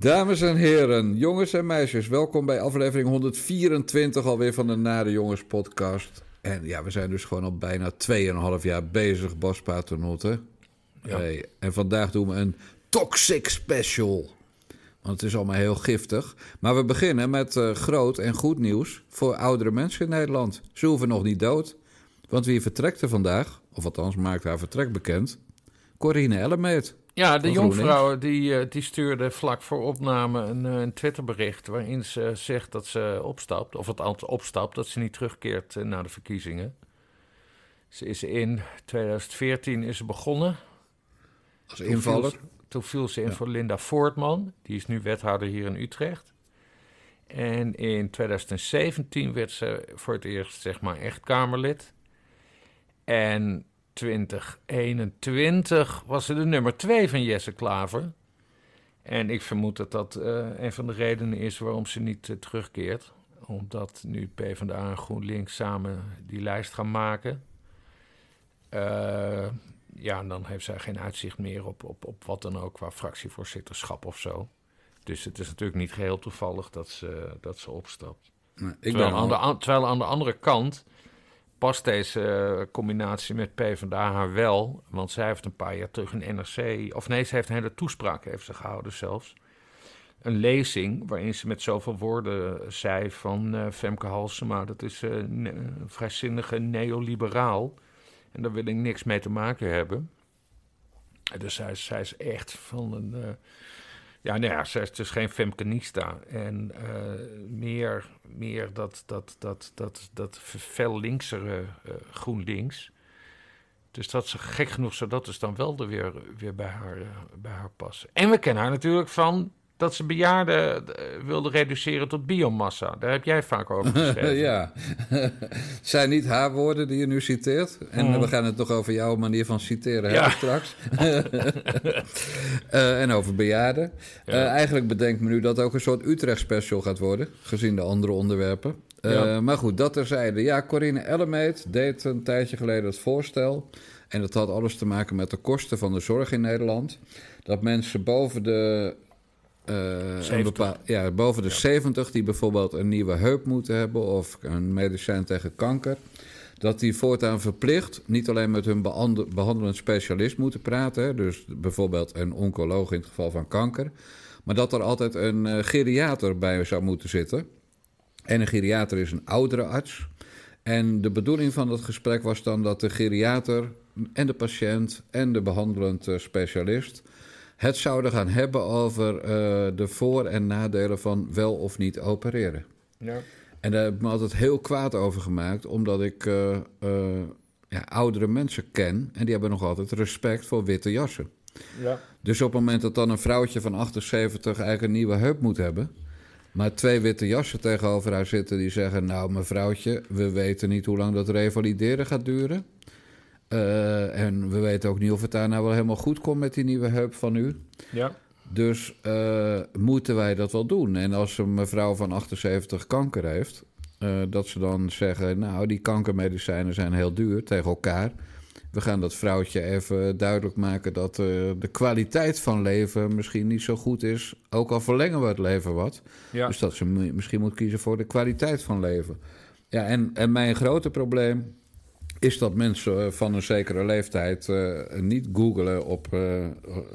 Dames en heren, jongens en meisjes, welkom bij aflevering 124 alweer van de Nare Jongens podcast. En ja, we zijn dus gewoon al bijna 2,5 jaar bezig, Bas Paternotte. Ja. Hey, en vandaag doen we een Toxic Special. Want het is allemaal heel giftig. Maar we beginnen met eh, groot en goed nieuws voor oudere mensen in Nederland. Ze hoeven nog niet dood. Want wie vertrekt er vandaag, of althans maakt haar vertrek bekend? Corine Ellemeet. Ja, de jonkvrouw die, eh, die stuurde vlak voor opname een, eh, een Twitterbericht waarin ze zegt dat ze opstapt, of het opstapt, dat ze niet terugkeert eh, na de verkiezingen. Ze is in 2014 is ze begonnen. Als Toen viel invaller. ze- Toen viel ze in Ja. voor Linda Voortman, die is nu wethouder hier in Utrecht. En in 2017 werd ze voor het eerst, zeg maar, echt Kamerlid. En 2021 was ze de nummer twee van Jesse Klaver. En ik vermoed dat dat eh, een van de redenen is waarom ze niet eh, terugkeert. Omdat nu PvdA en GroenLinks samen die lijst gaan maken. Eh, ja, en dan heeft zij geen uitzicht meer op, op, op wat dan ook qua fractievoorzitterschap of zo. Dus het is natuurlijk niet geheel toevallig dat ze, dat ze opstapt. Nee, ik terwijl, ben aan de, terwijl aan de andere kant past deze eh, combinatie met PvdA haar wel. Want zij heeft een paar jaar terug een NRC... Of nee, ze heeft een hele toespraak heeft ze gehouden zelfs. Een lezing waarin ze met zoveel woorden zei van eh, Femke Halsema... dat is eh, een vrijzinnige neoliberaal. En daar wil ik niks mee te maken hebben. Dus zij, is- echt van een... eh, ja, nou ja, zij is dus geen Femkenista. En eh, meer, meer dat, dat, dat, dat, dat fel linksere eh, GroenLinks. Dus dat ze gek genoeg zou dat dus dan wel er weer, weer bij, haar, eh, bij haar passen. En we kennen haar natuurlijk van dat ze bejaarden eh, wilde reduceren tot biomassa. Daar heb jij vaak over geschreven. ja, zijn niet haar woorden die je nu citeert. En Mm. we gaan het nog over jouw manier van citeren Ja. straks. Eh, en over bejaarden. Ja. Eh, eigenlijk bedenkt me nu dat ook een soort Utrecht-special gaat worden, gezien de andere onderwerpen. Ja. Maar goed, dat terzijde. Ja, Corine Ellemeet deed een tijdje geleden het voorstel. En dat had alles te maken met de kosten van de zorg in Nederland. Dat mensen boven de een 70. bepaal- ja, boven de 70 die bijvoorbeeld een nieuwe heup moeten hebben of een medicijn tegen kanker, dat die voortaan verplicht niet alleen met hun behandelend specialist moeten praten, dus bijvoorbeeld een oncoloog in het geval van kanker, maar dat er altijd een eh, geriater bij zou moeten zitten. En een geriater is een oudere arts. En de bedoeling van dat gesprek was dan dat de geriater en de patiënt en de behandelend eh, specialist het zouden gaan hebben over eh, de voor- en nadelen van wel of niet opereren. Ja. En daar heb ik me altijd heel kwaad over gemaakt, omdat ik eh, ja, oudere mensen ken en die hebben nog altijd respect voor witte jassen. Ja. Dus op het moment dat dan een vrouwtje van 78 eigenlijk een nieuwe heup moet hebben, maar twee witte jassen tegenover haar zitten die zeggen: Nou, mevrouwtje, we weten niet hoe lang dat revalideren gaat duren. Eh, en we weten ook niet of het daar nou wel helemaal goed komt met die nieuwe heup van u. ja. Dus eh, moeten wij dat wel doen? En als een mevrouw van 78 kanker heeft, eh, dat ze dan zeggen: Nou, die kankermedicijnen zijn heel duur tegen elkaar. We gaan dat vrouwtje even duidelijk maken dat de kwaliteit van leven misschien niet zo goed is. Ook al verlengen we het leven wat. ja. Dus dat ze misschien moet kiezen voor de kwaliteit van leven. Ja, en, en mijn grote probleem is dat mensen eh, van een zekere leeftijd eh, niet googelen op, eh,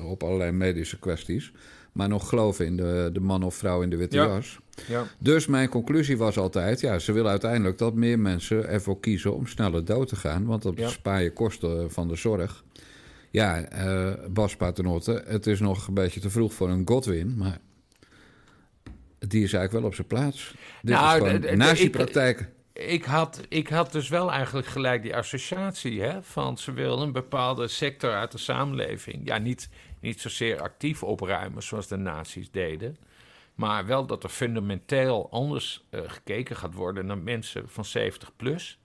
op allerlei medische kwesties. Maar nog geloven in de, de man of vrouw in de witte Ja. jas. ja. Dus mijn conclusie was altijd: ja, ze willen uiteindelijk dat meer mensen ervoor kiezen om sneller dood te gaan. Want dat Ja. bespaar je kosten van de zorg. Ja, eh Bas Paternotte, het is nog een beetje te vroeg voor een Godwin, maar die is eigenlijk wel op zijn plaats. Dit Nou, is gewoon die ik- had, ik had dus wel eigenlijk gelijk die associatie hè, van ze willen een bepaalde sector uit de samenleving. Ja, niet, niet zozeer actief opruimen zoals de nazi's deden. Maar wel dat er fundamenteel anders eh, gekeken gaat worden naar mensen van 70 plus.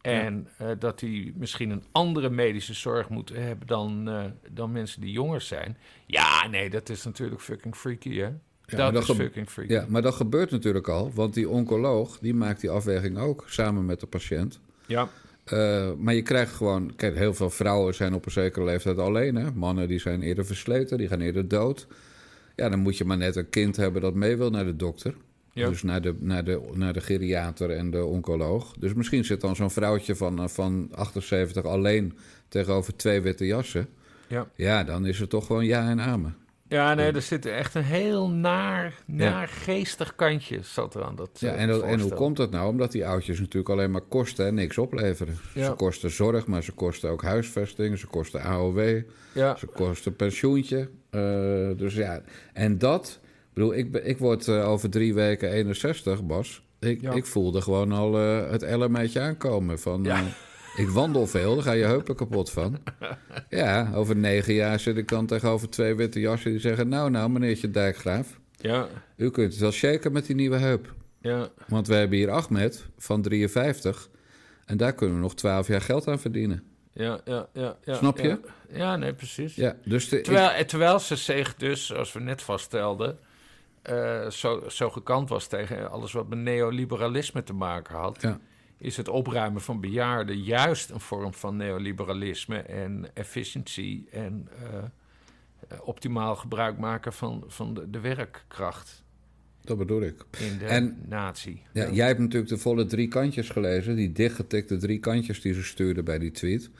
En eh, dat die misschien een andere medische zorg moeten hebben dan, eh, dan mensen die jonger zijn. Ja, nee, dat is natuurlijk fucking freaky, hè? Maar dat dat is fucking freaky. Ja, maar dat gebeurt natuurlijk al, want die oncoloog die maakt die afweging ook samen met de patiënt. ja. Eh, maar je krijgt gewoon... Kijk, heel veel vrouwen zijn op een zekere leeftijd alleen. Hè? Mannen die zijn eerder versleten, die gaan eerder dood. Ja, dan moet je maar net een kind hebben dat mee wil naar de dokter. Ja. Dus naar de, naar, de, naar de geriater en de oncoloog. Dus misschien zit dan zo'n vrouwtje van, eh, van 78 alleen tegenover twee witte jassen. Ja. Ja, dan is het toch gewoon ja en amen. Ja, nee, er zit echt een heel naar, naar geestig kantje zat er aan dat Ja, eh, en, dat- en hoe komt dat nou? Omdat die oudjes natuurlijk alleen maar kosten en niks opleveren. Ja. Ze kosten zorg, maar ze kosten ook huisvesting. Ze kosten AOW. Ja, Ze kosten pensioentje. Eh, dus ja, en dat... Ik bedoel, ik, ik word eh, over drie weken 61, Bas. Ik, Ja. ik voelde gewoon al het elementje aankomen. Van, Ja. ik wandel veel, daar ga je heupen kapot van. Ja, over negen jaar zit ik dan tegenover twee witte jassen... die zeggen, nou, nou, meneertje Dijkgraaf... ja, u kunt het wel shaken met die nieuwe heup. ja. Want we hebben hier Ahmed van 53... en daar kunnen we nog 12 jaar geld aan verdienen. Ja, ja, ja, ja. Snap je? Ja, Ja, nee, precies. Ja, dus de, Terwijl, terwijl ze zich dus, zoals we net vaststelden, eh, zo, zo gekant was tegen alles wat met neoliberalisme te maken had, Ja. Is het opruimen van bejaarden juist een vorm van neoliberalisme en efficiëntie en eh, eh, optimaal gebruik maken van, van de, de werkkracht dat bedoel ik. in de En- natie. Ja, jij hebt natuurlijk de volle drie kantjes gelezen. Die dichtgetikte drie kantjes die ze stuurden bij die tweet.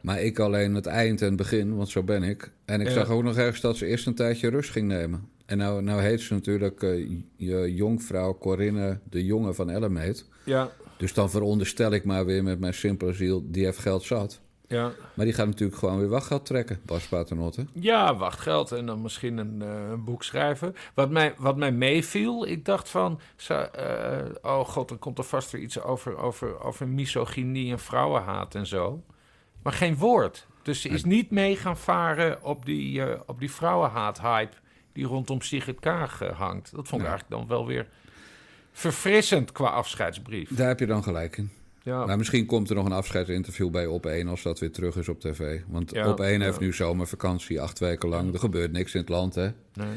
Maar ik alleen het eind en het begin, want zo ben ik. En ik Ja. zag ook nog ergens dat ze eerst een tijdje rust ging nemen. En nou, nou heet ze natuurlijk eh, je jongvrouw Corinne de Jonge van Ellemeet. Ja, Dus dan veronderstel ik maar weer met mijn simpele ziel, die heeft geld zat. ja. Maar die gaat natuurlijk gewoon weer wachtgeld trekken, Bas Paternotte. Ja, wachtgeld en dan misschien een, eh, een boek schrijven. Wat mij, wat mij meeviel, ik dacht van... Zo, eh, oh god, er komt er vast weer iets over, over, over misogynie en vrouwenhaat en zo. Maar geen woord. Dus ze is niet mee gaan varen op die, eh, op die vrouwenhaat-hype... die rondom Sigrid Kaag hangt. Dat vond ik eigenlijk dan wel weer verfrissend qua afscheidsbrief. Daar heb je dan gelijk in. Ja, Maar misschien komt er nog een afscheidsinterview bij Op 1 als dat weer terug is op tv. Want Ja, Op 1 ja. heeft nu zomervakantie, acht weken lang. Er gebeurt niks in het land, hè? Nee.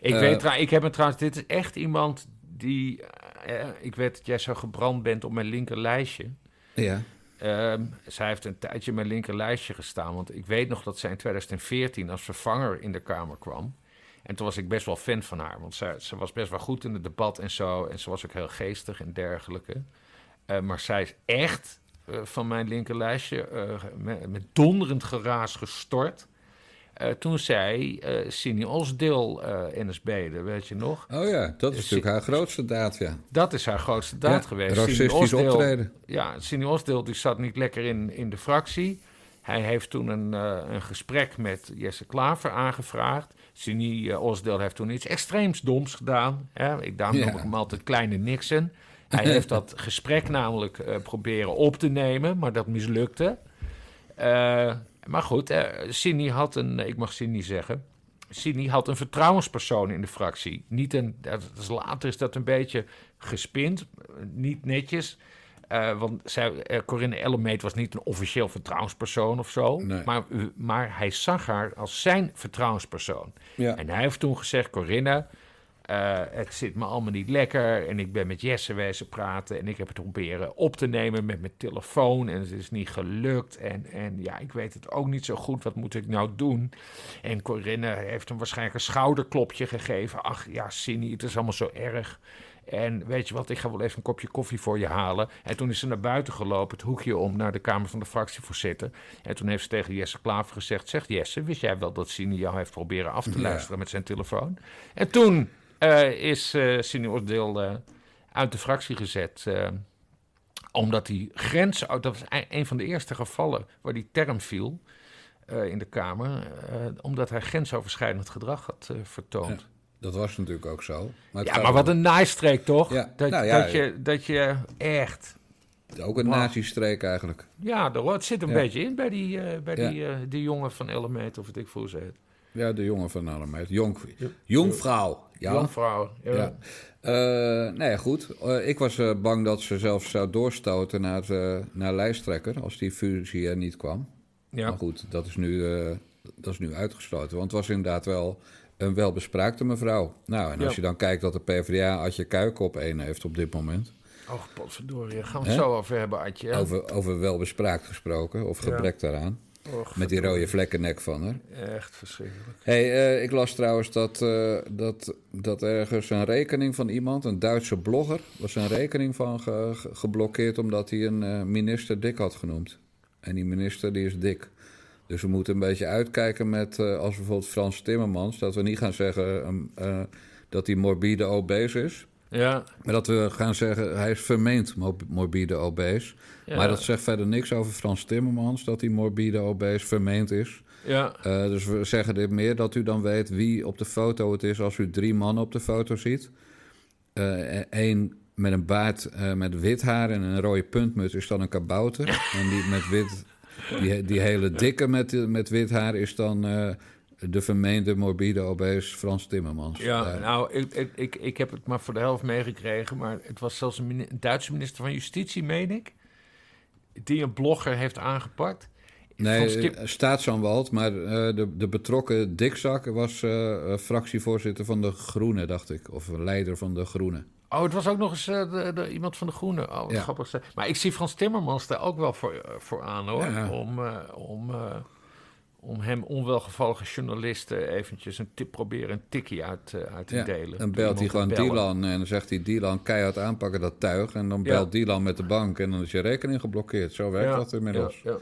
Ik, Eh, weet, ik heb me trouwens, dit is echt iemand die. eh, ik weet dat jij zo gebrand bent op mijn linkerlijstje. Ja. Ehm zij heeft een tijdje mijn linkerlijstje gestaan. Want ik weet nog dat zij in 2014 als vervanger in de Kamer kwam. En toen was ik best wel fan van haar. Want zij, ze was best wel goed in het debat en zo. En ze was ook heel geestig en dergelijke. Eh, maar zij is echt eh, van mijn linkerlijstje eh, met, met donderend geraas gestort. Toen zij Sini Osdeel NSB'de, weet je nog? Oh ja, dat is natuurlijk haar grootste daad, ja. Dat is haar grootste daad Ja, geweest. Racistisch Osdeel- optreden. Ja, Sini Osdeel die zat niet lekker in, in de fractie. Hij heeft toen een, een gesprek met Jesse Klaver aangevraagd. Sini Osdeel heeft toen iets extreems doms gedaan. Hè? Ik, daarom Ja. noem ik hem altijd Kleine Nixon. Hij heeft dat gesprek namelijk eh, proberen op te nemen, maar dat mislukte. Eh, maar goed, Sini had een, ik mag Sini zeggen, Sini had een vertrouwenspersoon in de fractie. Niet een, dat is, later is dat een beetje gespind, niet netjes. Eh, want zij, eh, Corinne Ellemeet was niet een officieel vertrouwenspersoon of zo. Nee. Maar, maar hij zag haar als zijn vertrouwenspersoon. Ja. En hij heeft toen gezegd, Corinne, eh, het zit me allemaal niet lekker. En ik ben met Jesse wezen praten. En ik heb het proberen op te nemen met mijn telefoon. En het is niet gelukt. En, en ja, ik weet het ook niet zo goed. Wat moet ik nou doen? En Corinne heeft hem waarschijnlijk een schouderklopje gegeven. Ach ja, Cindy, het is allemaal zo erg. En weet je wat, ik ga wel even een kopje koffie voor je halen. En toen is ze naar buiten gelopen, het hoekje om, naar de Kamer van de Fractievoorzitter. En toen heeft ze tegen Jesse Klaver gezegd: Zeg Jesse, wist jij wel dat Sini jou heeft proberen af te Ja. luisteren met zijn telefoon? En toen eh, is eh Sini Osdeel eh, uit de fractie gezet. omdat die grens, dat was e- een van de eerste gevallen waar die term viel in de Kamer. omdat hij grensoverschrijdend gedrag had vertoond. Dat was natuurlijk ook zo. Maar Ja, maar wat een naaistreek toch? Ja, Dat, nou ja, dat, je, dat je echt... Ook een nazi-streek eigenlijk. Ja, het zit een Ja. beetje in bij die, eh, bij die, eh, die jongen van Elemet, of wat ik voor ze heet. Ja, de jongen van Allemeet. Jong, jongvrouw. Ja. Jongvrouw. Ja. Ja. Eh, nee, goed. Eh, ik was eh, bang dat ze zelfs zou doorstoten naar, eh, naar lijsttrekker als die fusie er niet kwam. Ja. Maar goed, dat is, nu, eh, dat is nu uitgesloten. Want het was inderdaad wel een welbespraakte mevrouw. Nou, en als Ja. je dan kijkt dat de PvdA Adje Kuiken op één heeft op dit moment. Oh, potverdorie. Gaan we Hè? het zo over hebben, Adje. Over, over welbespraakt gesproken, of Ja. gebrek daaraan. Met die rode vlekkennek van haar. Echt verschrikkelijk. Hey, eh, ik las trouwens dat, uh, dat, dat ergens een rekening van iemand, een Duitse blogger, was een rekening van ge, geblokkeerd omdat hij een uh, minister dik had genoemd. En die minister die is dik. Dus we moeten een beetje uitkijken met, als bijvoorbeeld Frans Timmermans, dat we niet gaan zeggen dat hij morbide obese is. Ja. Maar dat we gaan zeggen, hij is vermeend morbide obese. Ja. Maar dat zegt verder niks over Frans Timmermans, dat hij morbide obese vermeend is. Ja. Uh, dus we zeggen dit meer dat u dan weet wie op de foto het is als u drie mannen op de foto ziet. Eén uh, met een baard uh, met wit haar en een rode puntmuts is dan een kabouter. en die met wit, die, die hele dikke met, met wit haar is dan de vermeende morbide obese Frans Timmermans. Ja, nou, ik, ik, ik heb het maar voor de helft meegekregen. Maar het was zelfs een, Duitse minister van Justitie, meen ik... die een blogger heeft aangepakt. Nee, staatsaanwalt, maar uh, de, de betrokken dikzak was uh, fractievoorzitter van de Groenen, dacht ik. Of leider van de Groenen. Oh, het was ook nog eens uh, de, de, iemand van de Groenen. Oh, ja. grappig. Maar ik zie Frans Timmermans daar ook wel voor, voor aan, hoor. Ja. Om... om om hem onwelgevallige journalisten eventjes een tip proberen een tikkie uit, uit te ja, delen. Dan belt hij gewoon Dylan en dan zegt hij Dylan keihard aanpakken dat tuig. En dan belt. Dylan met de bank en dan is je rekening geblokkeerd. Zo werkt dat inmiddels. Ja,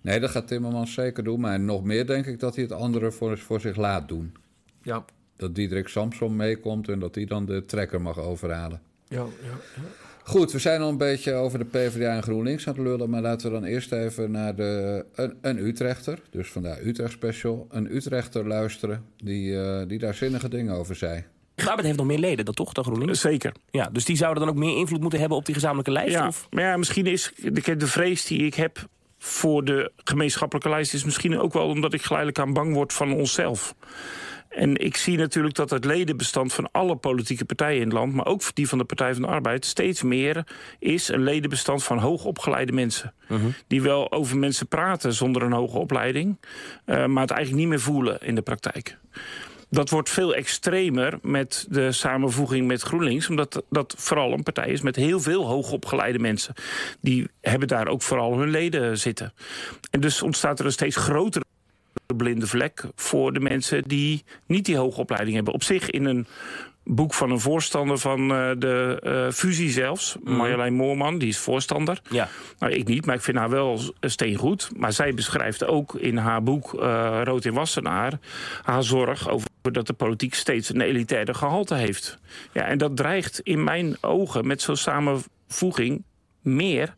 nee, dat gaat Timmermans zeker doen. Maar nog meer denk ik dat hij het andere voor, voor zich laat doen. Ja. Dat Diederik Samson meekomt en dat hij dan de trekker mag overhalen. Ja, ja, Goed, we zijn al een beetje over de PvdA en GroenLinks aan het lullen. Maar laten we dan eerst even naar de, een, een Utrechter. Dus vandaar Utrecht Special. Een Utrechter luisteren die, uh, die daar zinnige dingen over zei. De Arbeid heeft nog meer leden, dat toch, de GroenLinks? Zeker. Ja, dus die zouden dan ook meer invloed moeten hebben op die gezamenlijke lijst? Ja, of? maar ja, misschien is de, de vrees die ik heb voor de gemeenschappelijke lijst... is misschien ook wel omdat ik geleidelijk aan bang word van onszelf. En ik zie natuurlijk dat het ledenbestand van alle politieke partijen in het land... maar ook die van de Partij van de Arbeid... steeds meer is een ledenbestand van hoogopgeleide mensen. Uh -huh. Die wel over mensen praten zonder een hoge opleiding... Uh, maar het eigenlijk niet meer voelen in de praktijk. Dat wordt veel extremer met de samenvoeging met GroenLinks... omdat dat vooral een partij is met heel veel hoogopgeleide mensen. Die hebben daar ook vooral hun leden zitten. En dus ontstaat er een steeds grotere blinde vlek voor de mensen die niet die hoge opleiding hebben. Op zich in een boek van een voorstander van uh, de uh, fusie zelfs. Mm. Marjolein Moorman, die is voorstander. Ja. Nou, ik niet, maar ik vind haar wel steengoed. Maar zij beschrijft ook in haar boek uh, Rood in Wassenaar... haar zorg over dat de politiek steeds een elitaire gehalte heeft. Ja, en dat dreigt in mijn ogen met zo'n samenvoeging meer.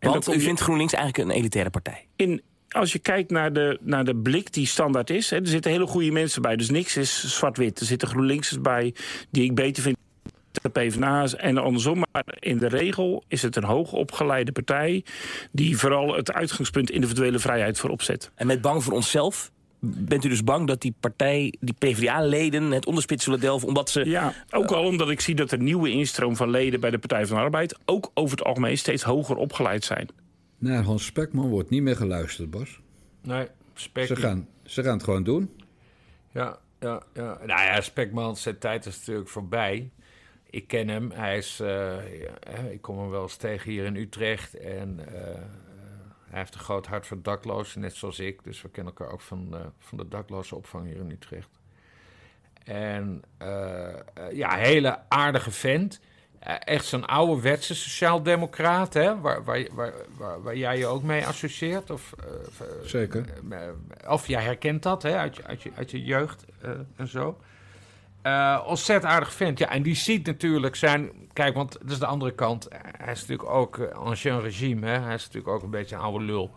Want u vindt GroenLinks eigenlijk een elitaire partij? In, als je kijkt naar de, naar de blik die standaard is... Hè, er zitten hele goede mensen bij, dus niks is zwart-wit. Er zitten GroenLinksers bij die ik beter vind de PvdA's en andersom. Maar in de regel is het een hoogopgeleide partij... die vooral het uitgangspunt individuele vrijheid voorop zet. En met bang voor onszelf? Bent u dus bang dat die partij, die PvdA-leden, het onderspit zullen delven omdat ze... Ja, ook al omdat ik zie dat de nieuwe instroom van leden bij de Partij van de Arbeid... ook over het algemeen steeds hoger opgeleid zijn. Naar Hans Spekman wordt niet meer geluisterd, Bas. Nee, Spek... Ze gaan, ze gaan het gewoon doen. Ja, ja, ja. Nou ja, Spekman, zijn tijd is natuurlijk voorbij. Ik ken hem. Hij is... Uh, ja, ik kom hem wel eens tegen hier in Utrecht. En uh, hij heeft een groot hart voor daklozen, net zoals ik. Dus we kennen elkaar ook van, uh, van de dakloze opvang hier in Utrecht. En ja, hele aardige vent echt zo'n ouderwetse sociaaldemocraat, hè? Waar, waar, waar, waar, waar jij je ook mee associeert? Of, uh, Zeker. Uh, of jij herkent dat hè? Uit, je, uit, je, uit je jeugd en zo. ontzettend aardig vent. Ja, en die ziet natuurlijk zijn... Kijk, want dat is de andere kant. Hij is natuurlijk ook ancien regime, hè? Hij is natuurlijk ook een beetje een oude lul.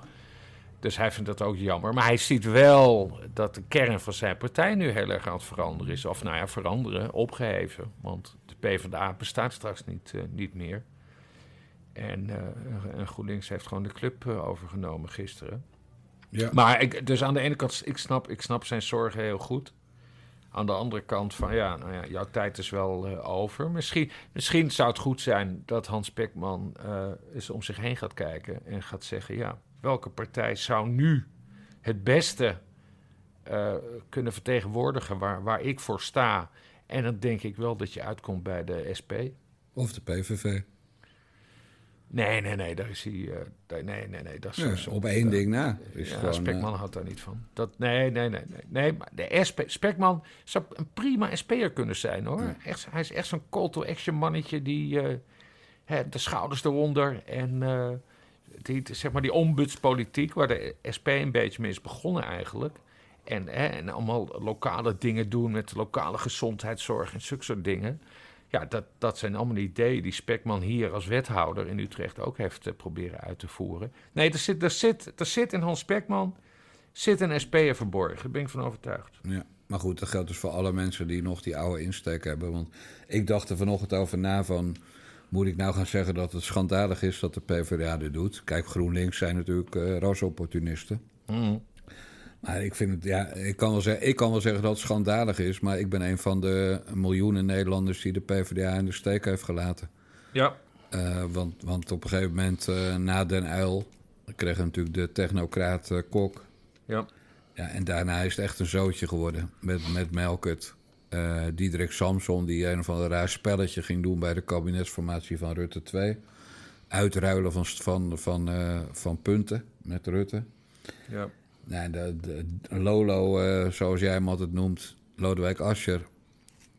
Dus hij vindt dat ook jammer. Maar hij ziet wel dat de kern van zijn partij nu heel erg aan het veranderen is. Of nou ja, veranderen, opgeheven. Want PvdA bestaat straks niet, uh, niet meer. En, uh, en GroenLinks heeft gewoon de club uh, overgenomen gisteren. Ja. Maar ik, dus aan de ene kant, ik snap, ik snap zijn zorgen heel goed. Aan de andere kant van, ja, nou ja, jouw tijd is wel uh, over. Misschien, misschien zou het goed zijn dat Hans Pekman uh, eens om zich heen gaat kijken en gaat zeggen, ja, welke partij zou nu het beste uh, kunnen vertegenwoordigen waar, waar ik voor sta. En dan denk ik wel dat je uitkomt bij de SP. Of de PVV. Nee, nee, nee, daar is hij... eh, nee, nee, nee, dat is... Ja, zo- op één ding na. Is ja, gewoon, Spekman eh, had daar niet van. Dat, nee, nee, nee, nee. nee maar de SP, Spekman zou een prima SP'er kunnen zijn, hoor. Ja. Echt, hij is echt zo'n call-to-action mannetje die... eh, hè, de schouders eronder en... die, zeg maar die ombudspolitiek, waar de SP een beetje mee is begonnen eigenlijk. En, hè, en allemaal lokale dingen doen met lokale gezondheidszorg en zulke soort dingen. Ja, dat, dat zijn allemaal ideeën die Spekman hier als wethouder in Utrecht ook heeft eh, proberen uit te voeren. Nee, er zit, er, zit, er zit in Hans Spekman zit een SP'er verborgen, daar ben ik van overtuigd. Ja, maar goed, dat geldt dus voor alle mensen die nog die oude insteek hebben. Want ik dacht er vanochtend over na van... moet ik nou gaan zeggen dat het schandalig is dat de PvdA dit doet? Kijk, GroenLinks zijn natuurlijk eh rasopportunisten. Maar ik, vind het, ja, ik, kan wel zeggen, ik kan wel zeggen dat het schandalig is... maar ik ben een van de miljoenen Nederlanders die de PvdA in de steek heeft gelaten. Ja, Eh, want, want op een gegeven moment, eh, na Den Uil... kregen we natuurlijk de technocraat eh, Kok... ja, Ja, en daarna is het echt een zootje geworden met, met Melkert. Diederik Samson, die een of ander raar spelletje ging doen bij de kabinetsformatie van Rutte 2. Uitruilen van, van, van, van punten met Rutte. ja. Nee, de, de, Lolo, eh, zoals jij hem altijd noemt, Lodewijk Asscher.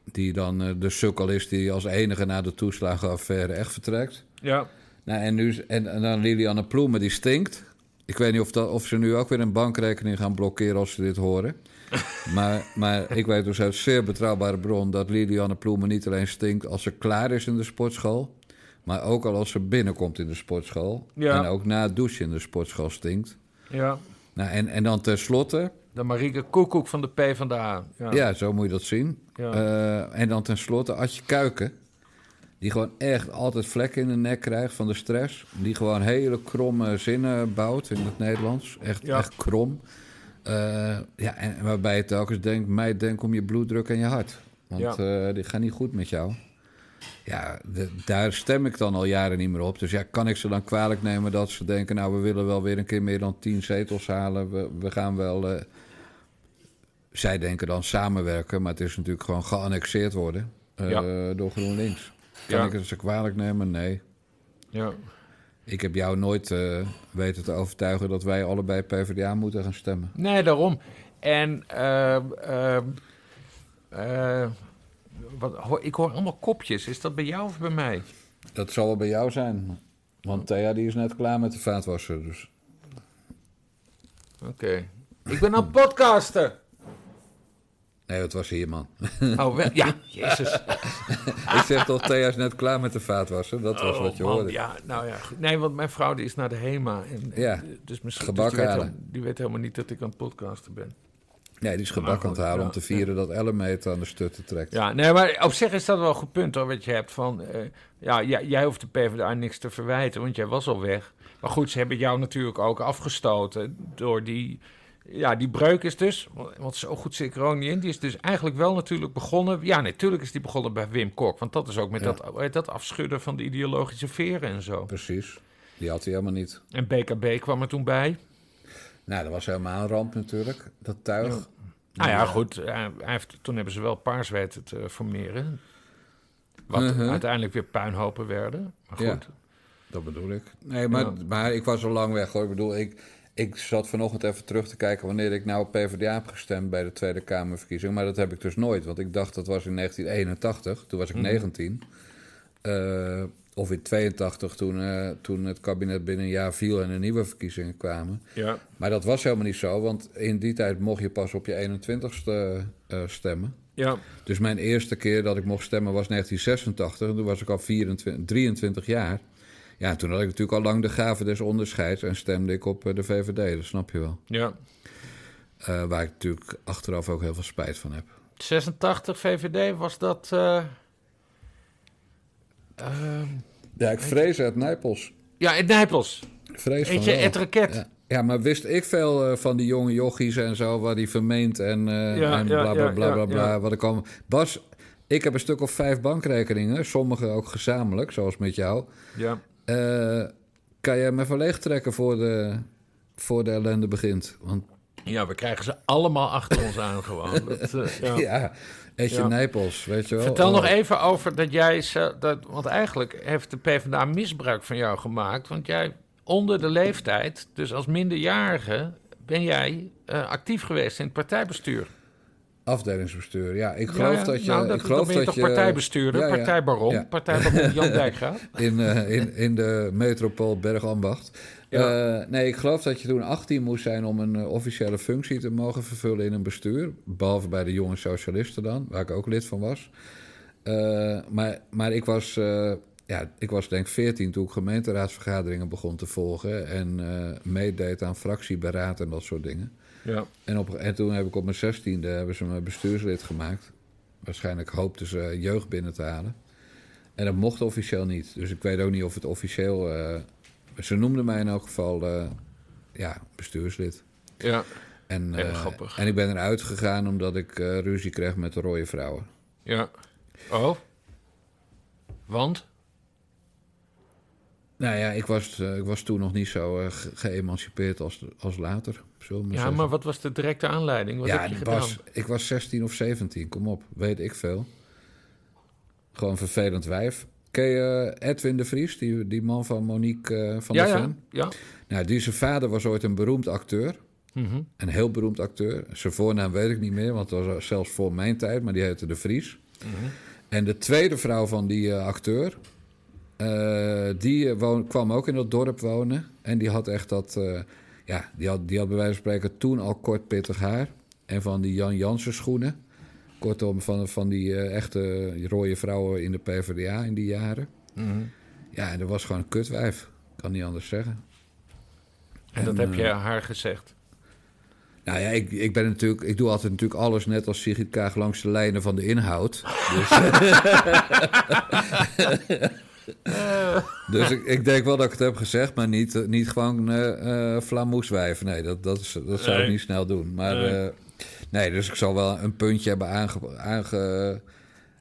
Die dan eh, de sukkel is die als enige na de toeslagenaffaire echt vertrekt. ja. Nou, en, nu, en, en dan Lilianne Ploemen, die stinkt. Ik weet niet of, dat, of ze nu ook weer een bankrekening gaan blokkeren als ze dit horen. maar, maar ik weet dus uit zeer betrouwbare bron dat Lilianne Ploemen niet alleen stinkt als ze klaar is in de sportschool. Maar ook al als ze binnenkomt in de sportschool. Ja. En ook na het douchen in de sportschool stinkt. ja. Nou, en, en dan tenslotte, De Marieke Koekoek van de PvdA. Ja, ja, zo moet je dat zien. Ja. Eh, en dan tenslotte Adje Kuiken. Die gewoon echt altijd vlekken in de nek krijgt van de stress. Die gewoon hele kromme zinnen bouwt in het Nederlands. Echt, Ja. echt krom. Eh, ja, en waarbij je telkens denkt, mij denk om je bloeddruk en je hart. Want eh die gaan niet goed met jou. Ja, de- daar stem ik dan al jaren niet meer op. Dus ja, kan ik ze dan kwalijk nemen dat ze denken... nou, we willen wel weer een keer meer dan tien zetels halen. We, we gaan wel... eh, zij denken dan samenwerken, maar het is natuurlijk gewoon geannexeerd worden eh, Ja. door GroenLinks. Kan Ja. ik het ze kwalijk nemen? Nee. ja. Ik heb jou nooit eh, weten te overtuigen dat wij allebei PvdA moeten gaan stemmen. Nee, daarom. En ehm, ehm, eh, wat, hoor- ik hoor allemaal kopjes. Is dat bij jou of bij mij? Dat zal wel bij jou zijn. Want Thea die is net klaar met de vaatwasser. Dus. Oké. Ik ben aan het podcasten. Nee, dat was hier, man. Oh, wel- ja, jezus. ik zeg toch, Thea is net klaar met de vaatwasser. Dat was Oh, wat je man, hoorde. Ja, nou ja. goed. Nee, want mijn vrouw die is naar de HEMA. En, en- Ja, dus misschien, dus die, weet, helemaal- die weet helemaal niet dat ik aan het podcasten ben. Nee, die is gebak aan het halen om te vieren dat Ellemeter aan de stutten trekt. Ja, nee, maar op zich is dat wel een goed punt hoor, wat je hebt van... eh, ja, jij, jij hoeft de PvdA niks te verwijten, want jij was al weg. Maar goed, ze hebben jou natuurlijk ook afgestoten door die... Ja, die breuk is dus, want zo goed zit ik er ook niet in... die is dus eigenlijk wel natuurlijk begonnen... Ja, natuurlijk is die begonnen bij Wim Kok. Want dat is ook met Ja. dat, dat afschudden van de ideologische veren en zo. Precies. Die had hij helemaal niet. En BKB kwam er toen bij. Nou, dat was helemaal een ramp natuurlijk, dat tuig. Nou ja, goed, hij hij heeft, toen hebben ze wel paars weten te formeren. Wat Mhm. uiteindelijk weer puinhopen werden. Maar goed, Ja. Dat bedoel ik. Nee, maar, Ja. maar ik was al lang weg hoor. Ik bedoel, ik, ik zat vanochtend even terug te kijken wanneer ik nou op PvdA heb gestemd bij de Tweede Kamerverkiezing. Maar dat heb ik dus nooit, want ik dacht dat was in 1981. Toen was ik Mhm. 19. Eh, of in 82 toen, eh, toen het kabinet binnen een jaar viel en er nieuwe verkiezingen kwamen. ja. Maar dat was helemaal niet zo, want in die tijd mocht je pas op je 21ste eh, stemmen. Ja, Dus mijn eerste keer dat ik mocht stemmen was 1986. En toen was ik al 24, 23 jaar. Ja, toen had ik natuurlijk al lang de gave des onderscheids en stemde ik op eh, de VVD, dat snap je wel. ja. Waar ik natuurlijk achteraf ook heel veel spijt van heb. 86 VVD was dat. Ja, ik vrees uit Nijpels. ja, in Nijpels. Vrees wel. het raket. Ja. ja, maar wist ik veel eh, van die jonge jochies en zo, waar die vermeend en, Ja, en bla bla bla bla, wat ik al... Bas, ik heb een stuk of vijf bankrekeningen, sommige ook gezamenlijk, zoals met jou. Ja. Eh, kan jij me even leegtrekken voor de, voor de ellende begint? Want Ja, we krijgen ze allemaal achter ons aan gewoon. Dat, ja. Ja, eet je Ja. nijpels, weet je wel. Vertel nog Oh. even over dat jij... Dat, want eigenlijk heeft de PvdA misbruik van jou gemaakt. Want jij onder de leeftijd, dus als minderjarige... ben jij eh, actief geweest in het partijbestuur. Afdelingsbestuur, ja. Ik geloof Ja, dat je... Nou, dat, ik geloof ben je dat toch partijbestuurder, Ja, partijbaron, partijbaron Jan Dijkgraaf. in, eh, in, in de metropool Bergambacht. Ja. Eh, nee, ik geloof dat je toen 18 moest zijn om een eh, officiële functie te mogen vervullen in een bestuur. Behalve bij de jonge socialisten dan, waar ik ook lid van was. Eh, maar, maar ik was, ja, ik was denk ik 14 toen ik gemeenteraadsvergaderingen begon te volgen. En meedeed aan fractieberaad en dat soort dingen. Ja. En, op, en toen heb ik op mijn 16e hebben ze me bestuurslid gemaakt. Waarschijnlijk hoopten ze jeugd binnen te halen. En dat mocht officieel niet. Dus ik weet ook niet of het officieel. Ze noemden mij in elk geval eh, ja, bestuurslid. ja, En, Heel eh, grappig. en ik ben eruit gegaan omdat ik eh, ruzie kreeg met de rode vrouwen. ja. Oh? Want? Nou ja, ik was, ik was toen nog niet zo ge- geëmancipeerd als, als later. Maar Ja, zeggen. maar wat was de directe aanleiding? Wat ja, heb je gedaan? was, ik was 16 of 17, kom op, weet ik veel. Gewoon vervelend wijf. Ken je eh, Edwin de Vries, die, die man van Monique eh, van ja, der ja, Ven? ja. Nou, die zijn vader was ooit een beroemd acteur. Mhm. Een heel beroemd acteur. Zijn voornaam weet ik niet meer, want dat was zelfs voor mijn tijd, maar die heette de Vries. Mhm. En de tweede vrouw van die eh, acteur, eh, die eh, woon, kwam ook in dat dorp wonen. En die had echt dat, eh, ja, die had, die had bij wijze van spreken toen al kort pittig haar. En van die Jan Jansen schoenen. Kortom, van, van die eh, echte rode vrouwen in de PvdA in die jaren. Mhm. Ja, en dat was gewoon een kutwijf. Kan niet anders zeggen. En dat heb je eh, haar gezegd. Nou ja, ik, ik ben natuurlijk, ik doe altijd natuurlijk alles net als Sigrid Kaag langs de lijnen van de inhoud. Dus, dus ik, ik denk wel dat ik het heb gezegd, maar niet, niet gewoon eh eh flamoeswijf. Nee, dat, dat, is, dat zou Nee. ik niet snel doen. Maar Nee. Nee, dus ik zal wel een puntje hebben aange, aange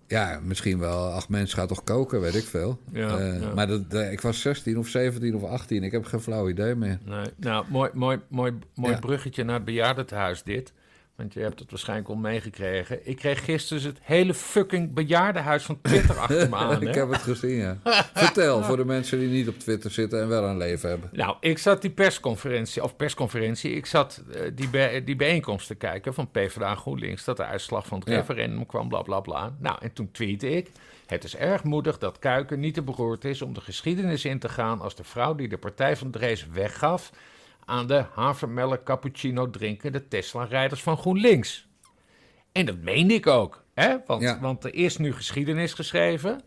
ja, misschien wel acht mensen gaat toch koken, weet ik veel. Ja, Eh, ja. Maar dat, ik was 16 of 17 of 18, ik heb geen flauw idee meer. Nee. Nou, mooi, mooi, mooi, mooi Ja. bruggetje naar het bejaardentehuis dit. Want je hebt het waarschijnlijk al meegekregen. Ik kreeg gisteren het hele fucking bejaardenhuis van Twitter achter me aan. ik heb het gezien, ja. Vertel voor de mensen die niet op Twitter zitten en wel een leven hebben. Nou, ik zat die persconferentie, of persconferentie, ik zat eh, die, bij- die bijeenkomst te kijken van PvdA en GroenLinks, dat de uitslag van het Ja. referendum kwam, bla bla bla. Nou, en toen tweette ik, het is erg moedig dat Kuiken niet te beroerd is om de geschiedenis in te gaan als de vrouw die de Partij van Drees weggaf aan de havermelk cappuccino drinkende Tesla-rijders van GroenLinks. En dat meende ik ook, hè? Want, Ja. want er is nu geschiedenis geschreven.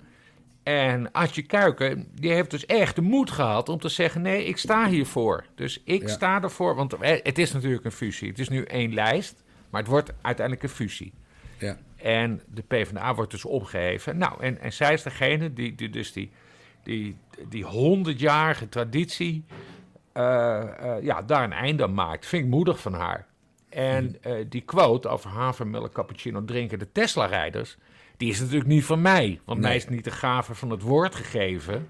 En Adje Kuiken, die heeft dus echt de moed gehad om te zeggen: nee, ik sta hiervoor. Dus ik Ja. sta ervoor, want eh, het is natuurlijk een fusie. Het is nu één lijst, maar het wordt uiteindelijk een fusie. Ja, En de PvdA wordt dus opgeheven. Nou, en, en zij is degene die, die dus die, die, die honderdjarige traditie, ja, daar een einde aan maakt. Vind ik moedig van haar. En eh, die quote over havermelk cappuccino drinken de Tesla-rijders, die is natuurlijk niet van mij. Want Nee. mij is niet de gave van het woord gegeven.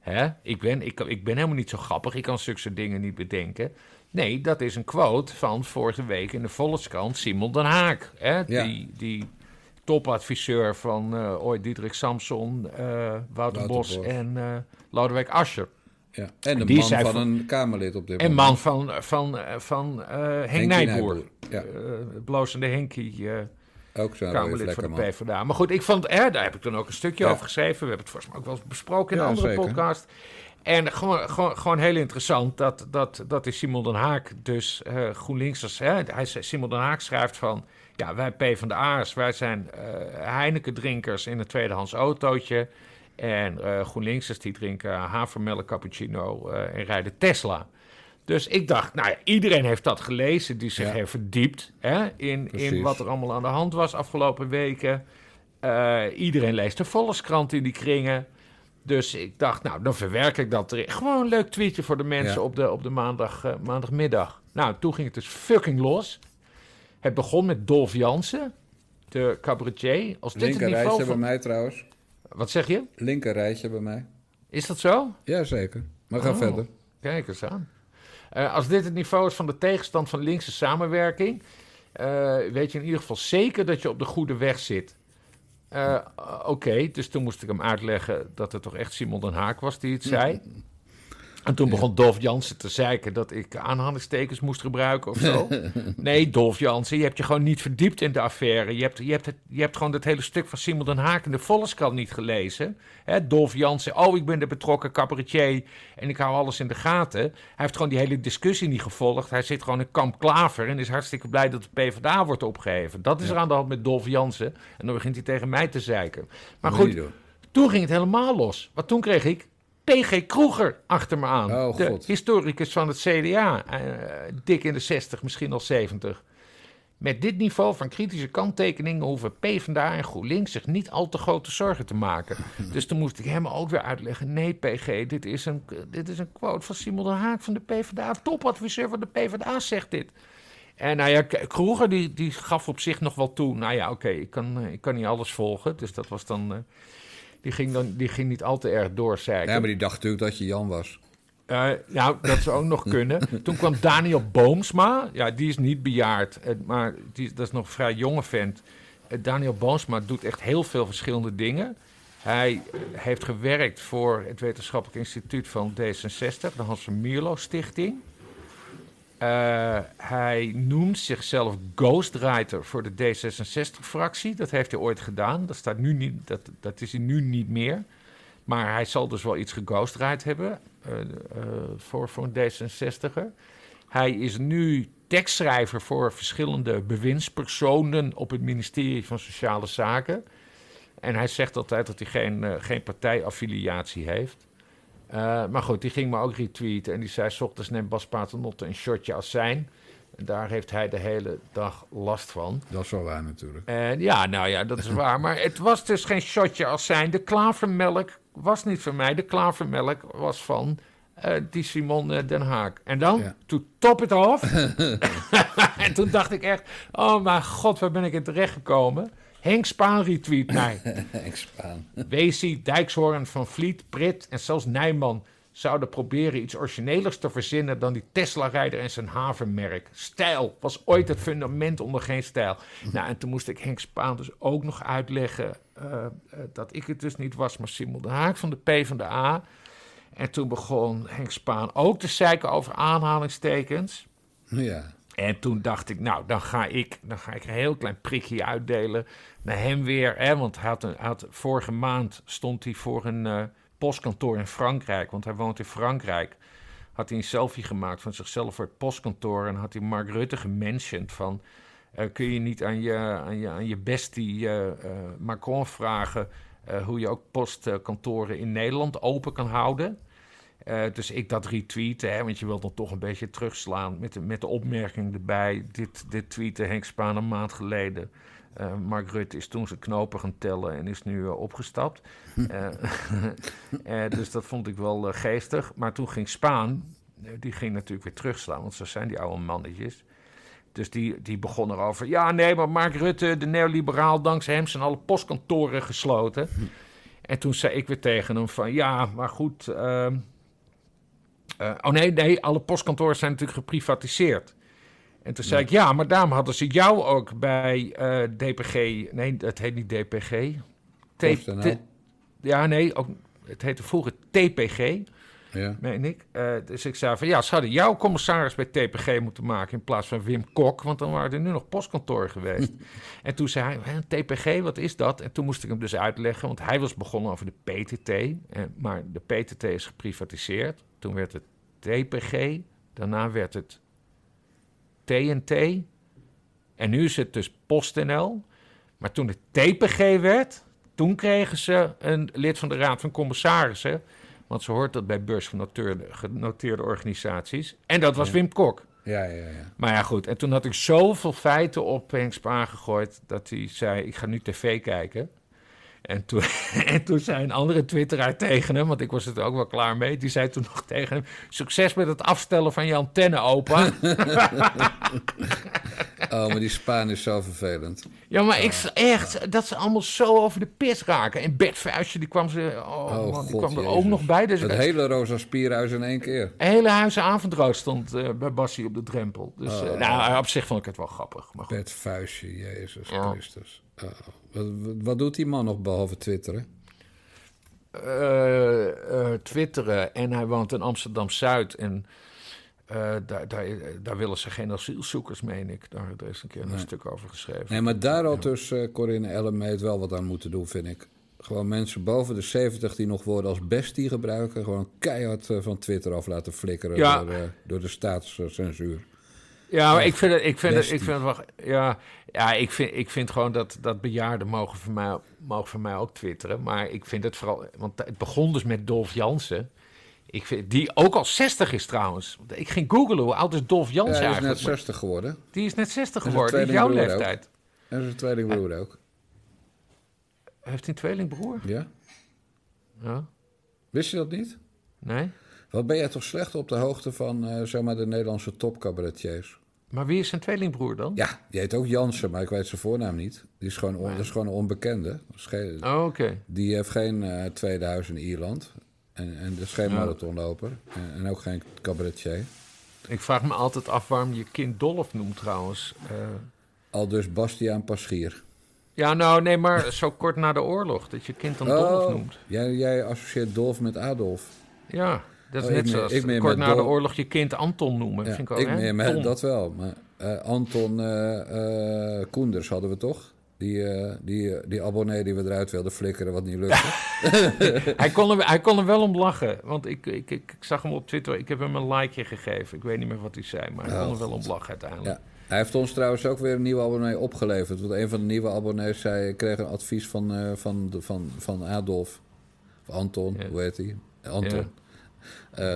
Hè? Ik, ben, ik, ik ben helemaal niet zo grappig. Ik kan zulke dingen niet bedenken. Nee, dat is een quote van vorige week in de Volkskrant Simon den Haak. Hè? Ja. Die, die topadviseur van eh, ooit Diederik Samson, eh, Wouter Wouter Bos Bos. en eh Lodewijk Asscher. Ja. En de Die man van van- een Kamerlid op dit En moment. man van, van, eh, van eh Henk Nijboer. Nijboer, Ja, Eh, het blozende Henkie, eh, ook zo'n Kamerlid voor de man. PvdA. Maar goed, ik vond, hè, daar heb ik dan ook een stukje Ja. over geschreven. We hebben het volgens mij ook wel eens besproken in een andere zeker. podcast. En gewoon, gewoon, gewoon heel interessant dat, dat, dat is Simon den Haak dus eh GroenLinksers... Hè, hij, Simon den Haak schrijft van... Ja, wij PvdA'ers, wij zijn eh Heineken-drinkers in een tweedehands autootje. En eh GroenLinksers die drinken havermelk cappuccino eh, en rijden Tesla. Dus ik dacht, nou ja, iedereen heeft dat gelezen die zich Ja. heeft verdiept hè, in, in wat er allemaal aan de hand was afgelopen weken. Eh, iedereen leest de Volkskrant in die kringen. Dus ik dacht, nou, dan verwerk ik dat erin. Gewoon een leuk tweetje voor de mensen Ja. op de, op de maandag, eh, maandagmiddag. Nou, toen ging het dus fucking los. Het begon met Dolf Jansen, de cabaretier. Als dit het niveau van... bij mij trouwens. Wat zeg je? Linker rijtje bij mij. Is dat zo? Jazeker. Maar ga Oh. verder. Kijk eens aan. Eh, als dit het niveau is van de tegenstand van linkse samenwerking, eh, weet je in ieder geval zeker dat je op de goede weg zit. Eh, Oké, dus toen moest ik hem uitleggen dat het toch echt Simon den Haak was die het zei. En toen begon Dolf Jansen te zeiken dat ik aanhalingstekens moest gebruiken of zo. nee, Dolf Jansen, je hebt je gewoon niet verdiept in de affaire. Je hebt, je hebt, het, je hebt gewoon het hele stuk van Simon den Haak in de Volkskrant niet gelezen. Hè, Dolf Jansen, oh, ik ben de betrokken cabaretier en ik hou alles in de gaten. Hij heeft gewoon die hele discussie niet gevolgd. Hij zit gewoon in kamp Klaver en is hartstikke blij dat de PvdA wordt opgeheven. Dat is er aan de hand met Dolf Jansen. En dan begint hij tegen mij te zeiken. Maar goed, toen ging het helemaal los. Want toen kreeg ik P.G. Kroeger achter me aan. Oh, de God. historicus van het CDA. eh, dik in de 60, misschien al 70. Met dit niveau van kritische kanttekeningen hoeven PvdA en GroenLinks zich niet al te grote zorgen te maken. Dus toen moest ik hem ook weer uitleggen. Nee, PG, dit is een, dit is een quote van Simon den Haak van de PvdA. Topadviseur van de PvdA zegt dit. En nou ja, Kroeger die, die gaf op zich nog wel toe. Nou ja, oké, ik, kan, eh, ik kan niet alles volgen. Dus dat was dan. eh, die, ging dan die ging niet al te erg doorzeiken. Ja, maar die dacht natuurlijk dat je Jan was. Eh, nou, dat zou ook nog kunnen. Toen kwam Daniel Boomsma. Ja, die is niet bejaard, eh, maar die, dat is nog een vrij jonge vent. Eh, Daniel Boomsma doet echt heel veel verschillende dingen. Hij heeft gewerkt voor het Wetenschappelijk Instituut van D66, de Hans van Mierlo Stichting. Eh, hij noemt zichzelf ghostwriter voor de D66-fractie. Dat heeft hij ooit gedaan. Dat, staat nu niet, dat, dat is hij nu niet meer. Maar hij zal dus wel iets geghostwrite hebben eh, eh, voor, voor een D66er. Hij is nu tekstschrijver voor verschillende bewindspersonen op het ministerie van Sociale Zaken. En hij zegt altijd dat hij geen, geen partijaffiliatie heeft. Eh, maar goed, die ging me ook retweeten en die zei... 's ochtends neemt Bas Paternotte een shotje azijn. En daar heeft hij de hele dag last van. Dat is wel waar natuurlijk. En ja, nou ja, dat is waar. Maar het was dus geen shotje als zijn. De klavermelk was niet van mij. De klavermelk was van eh, die Simon eh, Den Haag. En dan, Ja. to top it off. en toen dacht ik echt, oh mijn god, waar ben ik in terechtgekomen? Henk Spaan retweet mij. Henk Spaan. Weesie, Dijkshoorn, Van Vliet, Prit en zelfs Nijman zouden proberen iets originelers te verzinnen dan die Tesla-rijder en zijn havenmerk. Stijl was ooit het fundament onder geen stijl. Nou, en toen moest ik Henk Spaan dus ook nog uitleggen eh, eh, dat ik het dus niet was, maar Simon de Haak van de P van de A. En toen begon Henk Spaan ook te zeiken over aanhalingstekens. Ja. En toen dacht ik, nou, dan ga ik, dan ga ik een heel klein prikje uitdelen naar hem weer. Hè, want had, een, had, vorige maand stond hij voor een eh, postkantoor in Frankrijk. Want hij woont in Frankrijk. Had hij een selfie gemaakt van zichzelf voor het postkantoor. En had hij Mark Rutte gementiond van... eh, kun je niet aan je, aan je, aan je bestie eh, Macron vragen... hoe je ook postkantoren in Nederland open kan houden... Eh, dus ik dat retweeten, hè, want je wilt dan toch een beetje terugslaan met de, met de opmerking erbij. Dit, dit tweette Henk Spaan een maand geleden. Eh, Mark Rutte is toen zijn knopen gaan tellen en is nu eh, opgestapt. Eh, dus dat vond ik wel geestig. Maar toen ging Spaan, die ging natuurlijk weer terugslaan, want zo zijn die oude mannetjes. Dus die, die begon erover. Ja, nee, maar Mark Rutte, de neoliberaal, dankzij hem zijn alle postkantoren gesloten. En toen zei ik weer tegen hem van, ja, maar goed... ehm, eh, oh nee, nee, alle postkantoren zijn natuurlijk geprivatiseerd. En toen zei ik, ja, maar daarom hadden ze jou ook bij eh, DPG... Nee, het heet niet DPG. T- ja, nee, ook, het heette vroeger TPG, Ja. meen ik. Eh, dus ik zei van, ja, ze hadden jouw commissaris bij TPG moeten maken... in plaats van Wim Kok, want dan waren er nu nog postkantoren geweest. en toen zei hij, "Hè, TPG, wat is dat? En toen moest ik hem dus uitleggen, want hij was begonnen over de PTT. En, maar de PTT is geprivatiseerd. Toen werd het TPG, daarna werd het TNT. En nu is het dus PostNL. Maar toen het TPG werd, toen kregen ze een lid van de Raad van Commissarissen. Want ze hoort dat bij beursgenoteerde genoteerde organisaties. En dat was Ja. Wim Kok. Ja, ja, ja. Maar ja, goed. En toen had ik zoveel feiten op Henk Spaan gegooid... dat hij zei, ik ga nu tv kijken. En toen, en toen zei een andere twitteraar tegen hem... want ik was het er ook wel klaar mee... die zei toen nog tegen hem... succes met het afstellen van je antenne, opa. Oh, maar die Spaan is zo vervelend. Ja, maar ik, echt, dat ze allemaal zo over de pis raken. En Bert Vuistje, die kwam, ze, oh, Oh, man, die God, kwam er Jezus. ook nog bij. Dus Het hele Rosa Spierhuis in één keer. een hele huizen avondroos stond eh, bij Bassie op de drempel. Dus Oh. eh, nou, op zich vond ik het wel grappig. Maar goed. Bert Vuistje, Jezus Ja. Christus. Oh, wat, doet die man nog behalve twitteren? eh, eh, twitteren en hij woont in Amsterdam-Zuid. En eh, daar, daar, daar willen ze geen asielzoekers, meen ik. Daar, daar is een keer een stuk over geschreven. Nee, maar daar had dus Corinne Ellemeet wel wat aan moeten doen, vind ik. Gewoon mensen boven de 70 die nog woorden als bestie gebruiken... gewoon keihard van Twitter af laten flikkeren Ja. door, door de staatscensuur. Ja, maar ik vind het, ik vind het, ik vind het wel, ja, ja, ik vind, ik vind gewoon dat, dat bejaarden mogen voor, mij, mogen voor mij ook twitteren. Maar ik vind het vooral, want het begon dus met Dolf Jansen. Ik vind, die ook al 60 is trouwens. Ik ging googlen, hoe oud is Dolf Ja, Jansen hij is net eigenlijk? Maar 60 geworden. die is net 60 een geworden, is jouw leeftijd. En zijn tweelingbroer ook. Heeft hij een tweelingbroer? Ja? Ja, Wist je dat niet? nee? Wat ben jij toch slecht op de hoogte van zeg maar de Nederlandse topcabaretiers? Maar wie is zijn tweelingbroer dan? Ja, die heet ook Jansen, maar ik weet zijn voornaam niet. Die is gewoon, on- dat is gewoon een onbekende. Geen- Oh, oké. Die heeft geen eh, tweede huis in Ierland. En, en is geen Ja. marathonloper. En, en ook geen cabaretier. Ik vraag me altijd af waarom je kind Dolf noemt trouwens. Eh, Al dus Bastiaan Paschier. ja, nou nee, maar zo kort na de oorlog, dat je kind dan Dolf noemt. Oh, jij, jij associeert Dolf met Adolf. Ja, dat is Oh, ik net zoals ik meer kort na de oorlog je kind Anton noemen. Ja, vind ik ik ook, hè? meer met Ton. dat wel. Maar eh, Anton eh, eh, Koenders hadden we toch? Die, die, die abonnee die we eruit wilden flikkeren, wat niet lukte. hij, kon er, hij kon er wel om lachen. Want ik, ik, ik, ik zag hem op Twitter. Ik heb hem een likeje gegeven. Ik weet niet meer wat hij zei. Maar hij Oh, kon er wel om lachen uiteindelijk. Ja. Hij heeft ons trouwens ook weer een nieuwe abonnee opgeleverd. Want een van de nieuwe abonnees zei... ik kreeg een advies van, eh, van, de- van, van Adolf. Of Anton, Ja. hoe heet hij? Anton.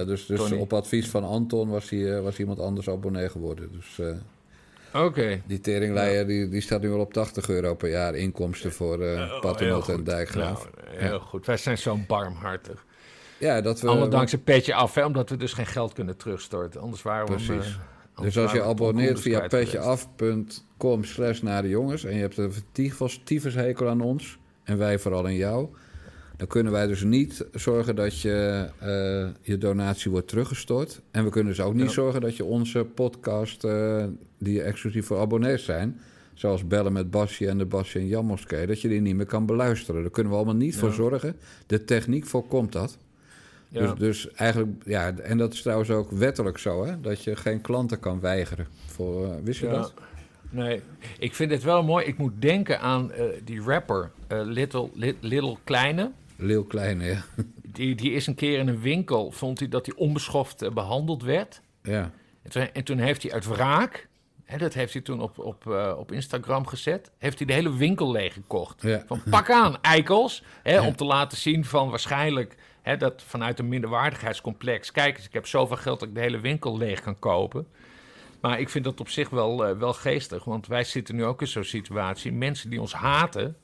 Dus dus Tony. op advies van Anton was, hij, eh, was iemand anders abonnee geworden. Dus eh, Oké. die teringleier die, die staat nu wel op 80 euro per jaar inkomsten voor eh Paternotte heel en. Dijkgraaf. Nou, heel goed. Wij zijn zo barmhartig. Ja, dat we... Allemaal dankzij petje af, hè, omdat we dus geen geld kunnen terugstorten. Anders waren we Precies. eh, Dus als je abonneert via petjeaf.com slash naar de jongens... en je hebt een tyfus, tyfushekel aan ons, en wij vooral aan jou... dan kunnen wij dus niet zorgen dat je eh, je donatie wordt teruggestort. En we kunnen dus ook niet Ja. zorgen dat je onze podcast... eh, die exclusief voor abonnees zijn... zoals Bellen met Basje en de Basje en Jan Moskee... dat je die niet meer kan beluisteren. Daar kunnen we allemaal niet voor zorgen. De techniek voorkomt dat. Ja. Dus, dus eigenlijk, ja, en dat is trouwens ook wettelijk zo, hè? Dat je geen klanten kan weigeren. Voor, eh, wist je dat? Nee, ik vind het wel mooi. Ik moet denken aan die rapper Little, Li- Little Kleine. Leeuw Kleine, ja. Die, die is een keer in een winkel, vond hij dat hij onbeschoft eh, behandeld werd. ja. En toen, en toen heeft hij uit wraak, hè, dat heeft hij toen op, op, eh, op Instagram gezet, heeft hij de hele winkel leeggekocht. Ja. Van pak aan, eikels. Hè, Om te laten zien van waarschijnlijk hè, dat vanuit een minderwaardigheidscomplex. Kijk eens, ik heb zoveel geld dat ik de hele winkel leeg kan kopen. Maar ik vind dat op zich wel, eh, wel geestig. Want wij zitten nu ook in zo'n situatie. Mensen die ons haten,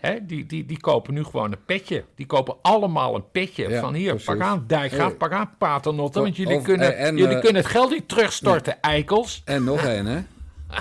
hè, die, die, die kopen nu gewoon een petje. Die kopen allemaal een petje. Ja, van hier, precies. pak aan Dijkgraaf, pak aan Paternotte. Want jullie, Of- kunnen, en, jullie eh, kunnen het geld niet terugstorten, eikels. En nog één, hè?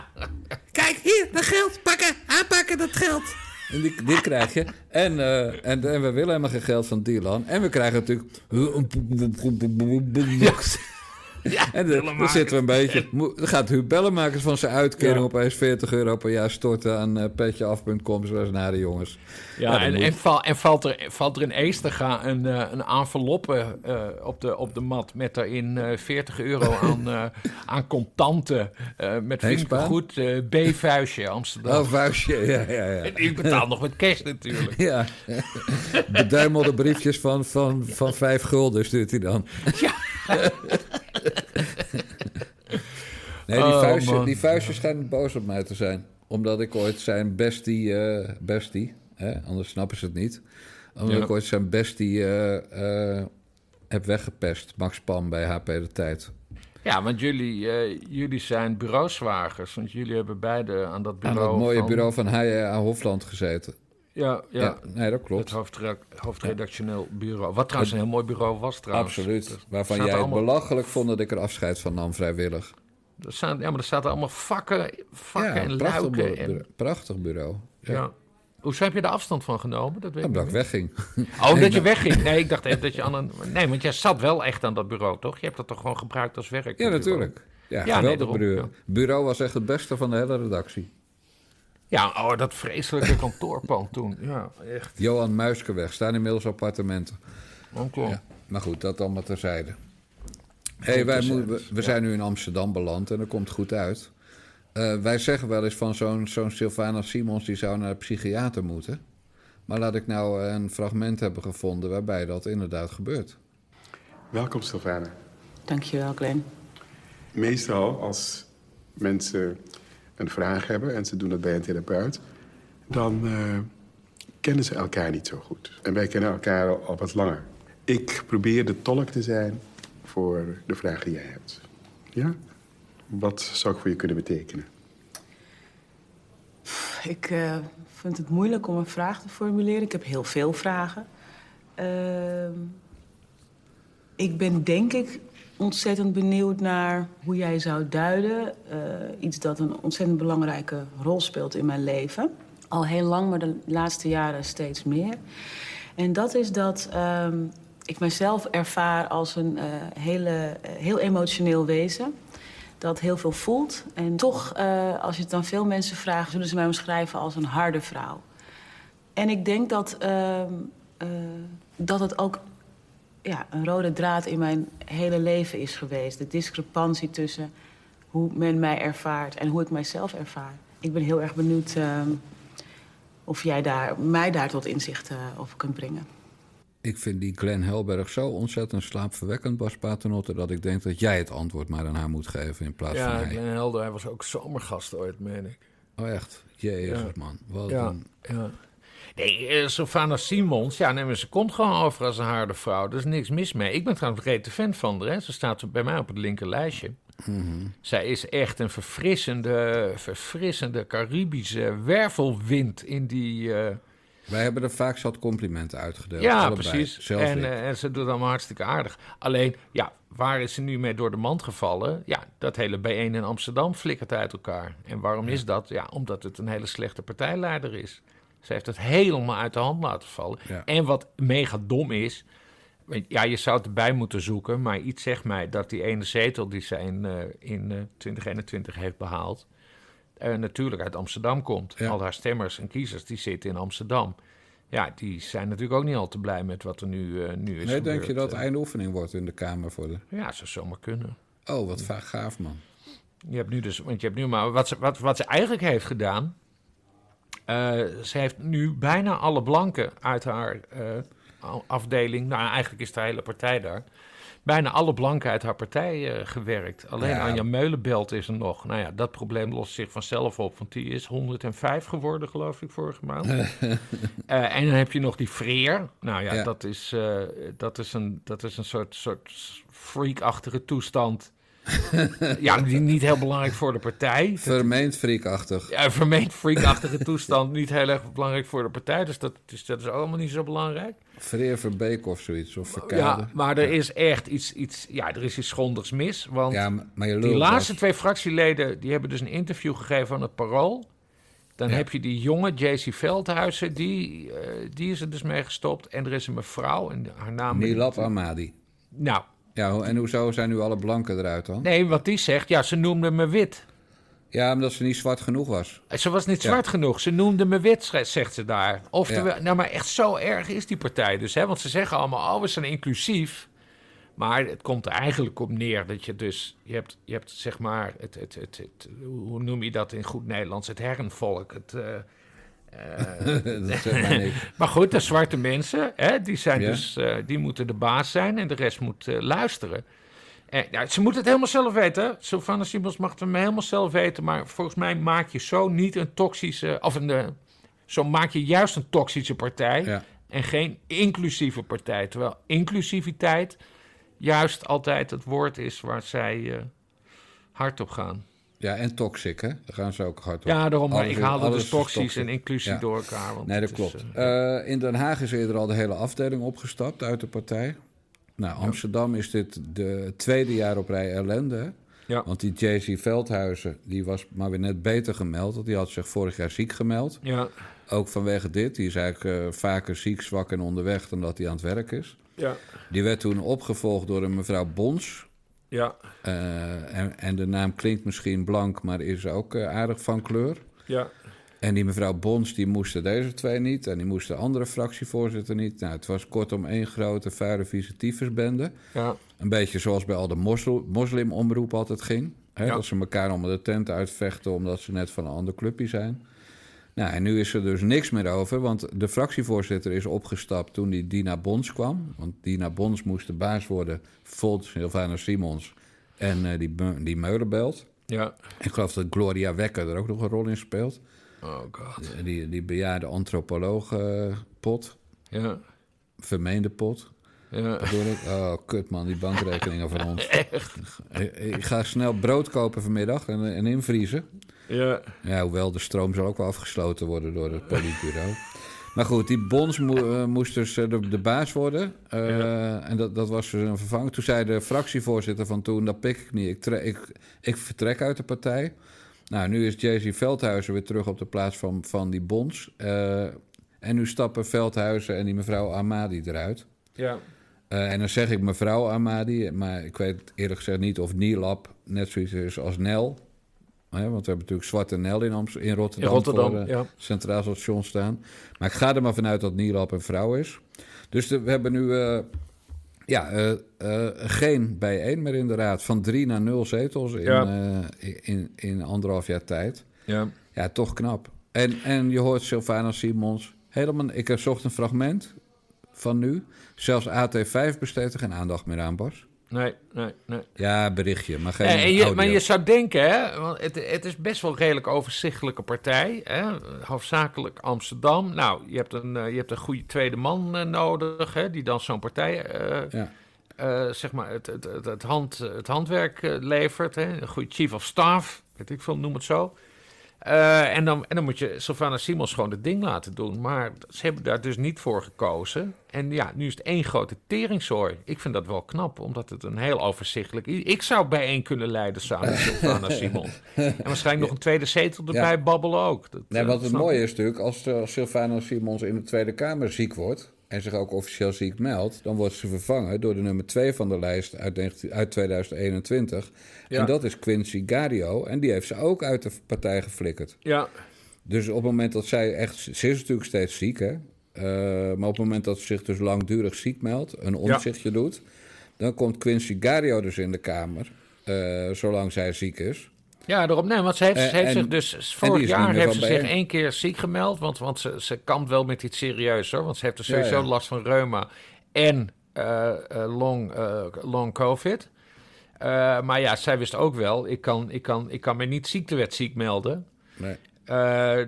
Kijk, hier, dat geld, pakken, aanpakken dat geld. En die, die krijg je. En, eh, en, en we willen helemaal geen geld van Dylan. En we krijgen natuurlijk... en dan, dan zitten we een beetje... mo- Dan gaat Huub Bellenmakers van zijn uitkering Ja. opeens 40 euro per jaar storten aan uh, petjeaf.com. Zoals naar de jongens. Ja, en, en, val, en valt, er, valt er in Eesterga een, eh, een enveloppe eh, op, de, op de mat met daarin eh 40 euro aan, eh, aan contanten. eh met Henk vriendelijk Spaan? goed eh B-vuistje Amsterdam. Oh, vuistje. Ja, ja, ja. En ik betaal nog met cash natuurlijk. Ja. Beduimelde briefjes van, van, van vijf gulden stuurt hij dan. Ja. Nee, die, Oh, vuistje, die vuistje schijnt boos op mij te zijn. Omdat ik ooit zijn bestie... eh, bestie hè? anders snappen ze het niet. Omdat Ja. ik ooit zijn bestie eh, eh, heb weggepest. Max Pam bij HP De Tijd. Ja, want jullie, jullie zijn bureauzwagers. Want jullie hebben beide aan dat Aan bureau. dat mooie van- bureau van HJA Hofland gezeten. Ja, ja. Ja, nee, dat Het klopt. hoofdre- hoofdredactioneel bureau. Wat trouwens een heel mooi bureau was trouwens. Absoluut. Waarvan jij het allemaal- belachelijk vond dat ik er afscheid van nam vrijwillig. Er staan, ja, maar er zaten allemaal vakken, vakken Ja, en prachtig, luiken. bureau, En, prachtig bureau. ja. Hoezo heb je er afstand van genomen? Dat weet ik Omdat ik wegging. Oh, dat je wegging. Nee, ik dacht even dat je aan een... Nee, want jij zat wel echt aan dat bureau, toch? Je hebt dat toch gewoon gebruikt als werk? Ja, natuurlijk. Ja, nee, daarom, bureau. ja. bureau was echt het beste van de hele redactie. Ja, oh, dat vreselijke kantoorpand toen. Ja, echt. Johan Muiskeweg, staan inmiddels appartementen. Oké. Ja, maar goed, dat allemaal terzijde. Hey, wij we, we zijn nu in Amsterdam beland en dat komt goed uit. Eh, wij zeggen wel eens van zo'n zo'n Sylvana Simons... die zou naar de psychiater moeten. Maar laat ik nou een fragment hebben gevonden... waarbij dat inderdaad gebeurt. Welkom Sylvana. Dankjewel, Glenn. Meestal als mensen een vraag hebben en ze doen dat bij een therapeut, dan eh, kennen ze elkaar niet zo goed. En wij kennen elkaar al, al wat langer. Ik probeer de tolk te zijn voor de vraag die jij hebt. Ja? Wat zou ik voor je kunnen betekenen? Ik eh, vind het moeilijk om een vraag te formuleren. Ik heb heel veel vragen. Ehm, ik ben denk ik ontzettend benieuwd naar hoe jij zou duiden. eh, iets dat een ontzettend belangrijke rol speelt in mijn leven. Al heel lang, maar de laatste jaren steeds meer. En dat is dat ehm, ik mezelf ervaar als een eh, hele, eh, heel emotioneel wezen. Dat heel veel voelt. En toch, eh, als je het dan veel mensen vraagt, zullen ze mij omschrijven als een harde vrouw. En ik denk dat, ehm, eh, dat het ook ja, een rode draad in mijn hele leven is geweest. De discrepantie tussen hoe men mij ervaart en hoe ik mijzelf ervaar. Ik ben heel erg benieuwd ehm, of jij daar, mij daar tot inzicht over kunt brengen. Ik vind die Glenn Helberg zo ontzettend slaapverwekkend, Bas Paternotte... dat ik denk dat jij het antwoord maar aan haar moet geven in plaats Ja, van hij. Glenn Helder, hij was ook zomergast ooit, meen ik. Oh echt? Jezus Ja. man. Wat Ja, een... ja. Nee, eh, Sylvana Simons, ja, nee, ze komt gewoon over als een harde vrouw. Er is niks mis mee. Ik ben trouwens een rete fan van haar. Hè. Ze staat bij mij op het linker lijstje. Zij is echt een verfrissende, verfrissende Caribische wervelwind in die... eh, Wij hebben er vaak zat complimenten uitgedeeld. ja, allebei. precies. En, eh, en ze doet allemaal hartstikke aardig. Alleen, ja, waar is ze nu mee door de mand gevallen? Ja, dat hele B1 in Amsterdam flikkert uit elkaar. En waarom is dat? Ja, omdat het een hele slechte partijleider is. Ze heeft het helemaal uit de hand laten vallen. Ja. En wat mega dom is... Ja, je zou het erbij moeten zoeken, maar iets zegt mij dat die ene zetel die zij in, eh, in eh, 2021 heeft behaald, eh, natuurlijk uit Amsterdam komt. Ja. Al haar stemmers en kiezers die zitten in Amsterdam. Ja, die zijn natuurlijk ook niet al te blij met wat er nu, eh, nu is nee, denk je dat het Eh, eindoefening wordt in de Kamer voor de... Ja, zou zomaar kunnen. Oh, wat va- gaaf man. Je hebt nu dus, want je hebt nu maar wat ze, wat, wat ze eigenlijk heeft gedaan. ze heeft nu bijna alle blanken uit haar afdeling. Nou, eigenlijk is de hele partij daar. Bijna alle blanken uit haar partij eh, gewerkt. Alleen Ja. Anja Meulenbelt is er nog. Nou ja, dat probleem lost zich vanzelf op. Want die is 105 geworden, geloof ik, vorige maand. Eh, en dan heb je nog die Freer. Nou ja, Ja. Dat, is, eh, dat, is een, dat is een soort, soort freak-achtige toestand. ja, niet heel belangrijk voor de partij. Vermeend freakachtig. Ja, een vermeend freak-achtige toestand. Niet heel erg belangrijk voor de partij. Dus dat, is dat is allemaal niet zo belangrijk. Vereer Verbeek of zoiets, of Verkade. Ja, maar er is echt iets, iets, ja, er is iets grondigs mis. Want Ja, maar- je die laatste twee fractieleden... die hebben dus een interview gegeven aan het Parool. Dan Ja. heb je die jonge JC Veldhuizen, die, eh, die is er dus mee gestopt. En er is een mevrouw, en haar naam... Milad Amadi. Nou, Ja, en hoezo zijn nu alle blanken eruit dan? nee, wat die zegt, ja, ze noemde me wit. Ja, omdat ze niet zwart genoeg was. Ze was niet Ja. zwart genoeg. Ze noemde me wit, zegt ze daar. Oftewel, Ja. nou, maar echt zo erg is die partij dus. Hè? Want ze zeggen allemaal, oh, we zijn inclusief. Maar het komt er eigenlijk op neer dat je dus... Je hebt, je hebt zeg maar, het, het, het, het- hoe noem je dat in goed Nederlands? Het herrenvolk. Het, eh, niks. maar goed, de zwarte mensen, hè, die, zijn Ja. dus, eh, die moeten de baas zijn en de rest moet eh, luisteren. En, ja, ze moeten het helemaal zelf weten. Sylvana Simons mag het helemaal zelf weten. Maar volgens mij maak je zo niet een toxische... Of een, eh, zo maak je juist een toxische partij. Ja. En geen inclusieve partij. Terwijl inclusiviteit juist altijd het woord is waar zij eh, hard op gaan. Ja, en toxic, hè? Daar gaan ze ook hard op. Ja, daarom. Maar Alles ik haalde dus is toxisch en inclusie Ja. door elkaar. Want Nee, dat is, klopt. eh, Eh, in Den Haag is eerder al de hele afdeling opgestapt uit de partij. Nou, Amsterdam is dit de tweede jaar op rij ellende. Ja. Want die JC Veldhuizen, die was maar weer net beter gemeld. Want die had zich vorig jaar ziek gemeld. Ja. Ook vanwege dit. Die is eigenlijk eh, vaker ziek, zwak en onderweg dan dat hij aan het werk is. Ja. Die werd toen opgevolgd door een mevrouw Bons. Ja. Eh, en, en de naam klinkt misschien blank, maar is ook eh, aardig van kleur. Ja. En die mevrouw Bons, die moesten deze twee niet. En die moest de andere fractievoorzitter niet. Nou, het was kortom één grote vuile visitieversbende. Ja. Een beetje zoals bij al de mosl- moslimomroep altijd ging. Hè? Ja. Dat ze elkaar onder de tent uitvechten omdat ze net van een ander clubje zijn. Nou, en nu is er dus niks meer over, want de fractievoorzitter is opgestapt toen die Dina Bons kwam. Want Dina Bons moest de baas worden, volgens Sylvana Simons en eh, die, die Meulenbelt. Ja. Ik geloof dat Gloria Wekker er ook nog een rol in speelt. Oh god. Die, die bejaarde antropoloog eh, pot, Ja. vermeende pot. Ja. Bedoel ik? Oh, kut man, die bankrekeningen van ons. Echt? Ik, ga snel brood kopen vanmiddag en, en invriezen. Ja. Ja, hoewel de stroom zal ook wel afgesloten worden door het politbureau. Maar goed, die Bons mo- eh, moest dus de, de baas worden. Eh, En dat, dat was dus een vervanger. Toen zei de fractievoorzitter van toen, dat pik ik niet. Ik, ik, ik vertrek uit de partij. Nou, nu is J.C. Veldhuizen weer terug op de plaats van, van die Bons. Eh, en nu stappen Veldhuizen en die mevrouw Amadi eruit. Ja. Eh, en dan zeg ik mevrouw Amadi, maar ik weet eerlijk gezegd niet of Nielab net zoiets is als Nel. Hè, want we hebben natuurlijk Zwarte Nel in, Amst- in Rotterdam, In Rotterdam, voor eh, ja. Centraal Station staan. Maar ik ga er maar vanuit dat Nielab een vrouw is. Dus de- we hebben nu eh, ja, geen bijeen meer in de raad. Van drie naar nul zetels in, Ja. in, in anderhalf jaar tijd. Ja. Ja, toch knap. En, en je hoort Sylvana Simons helemaal... Ik heb zocht een fragment van nu. Zelfs AT5 besteedt er geen aandacht meer aan, Bas. Nee, nee, nee. Ja, berichtje, maar geen en je, maar je zou denken, hè, want het, het is best wel een redelijk overzichtelijke partij. Hè, hoofdzakelijk Amsterdam. Nou, je hebt een, eh, je hebt een goede tweede man eh, nodig, hè, die dan zo'n partij, eh, Ja. zeg maar, het, het, het, het, hand, het handwerk levert. Hè, een goede chief of staff, weet ik veel, noem het zo. Eh, en, dan, en dan moet je Sylvana Simons gewoon het ding laten doen. Maar ze hebben daar dus niet voor gekozen. En ja, nu is het één grote teringzooi. Ik vind dat wel knap, omdat het een heel overzichtelijk... Ik zou bijeen kunnen leiden samen met Sylvana Simons. En waarschijnlijk nog een tweede zetel erbij Ja. babbelen ook. Dat, Nee, eh, wat het mooie is natuurlijk, als, eh, als Sylvana Simons in de Tweede Kamer ziek wordt... en zich ook officieel ziek meldt... dan wordt ze vervangen door de nummer 2 van de lijst uit, 19 uit 2021. Ja. En dat is Quincy Gario. En die heeft ze ook uit de partij geflikkerd. Ja, Dus op het moment dat zij echt... Ze is natuurlijk steeds ziek, hè? Eh, maar op het moment dat ze zich dus langdurig ziek meldt... een omzichtje doet... dan komt Quincy Gario dus in de Kamer... eh, zolang zij ziek is. Ja, daarom. Nee, want ze heeft, Eh, ze heeft en- zich dus vorig jaar heeft ze zich één keer ziek gemeld. Want, want ze, ze kampt wel met iets serieus hoor. Want ze heeft er sowieso Ja, ja. last van reuma en eh, eh, long, long COVID. Maar ja, zij wist ook wel, ik kan, ik kan, ik kan me niet ziektewet ziek melden. Nee,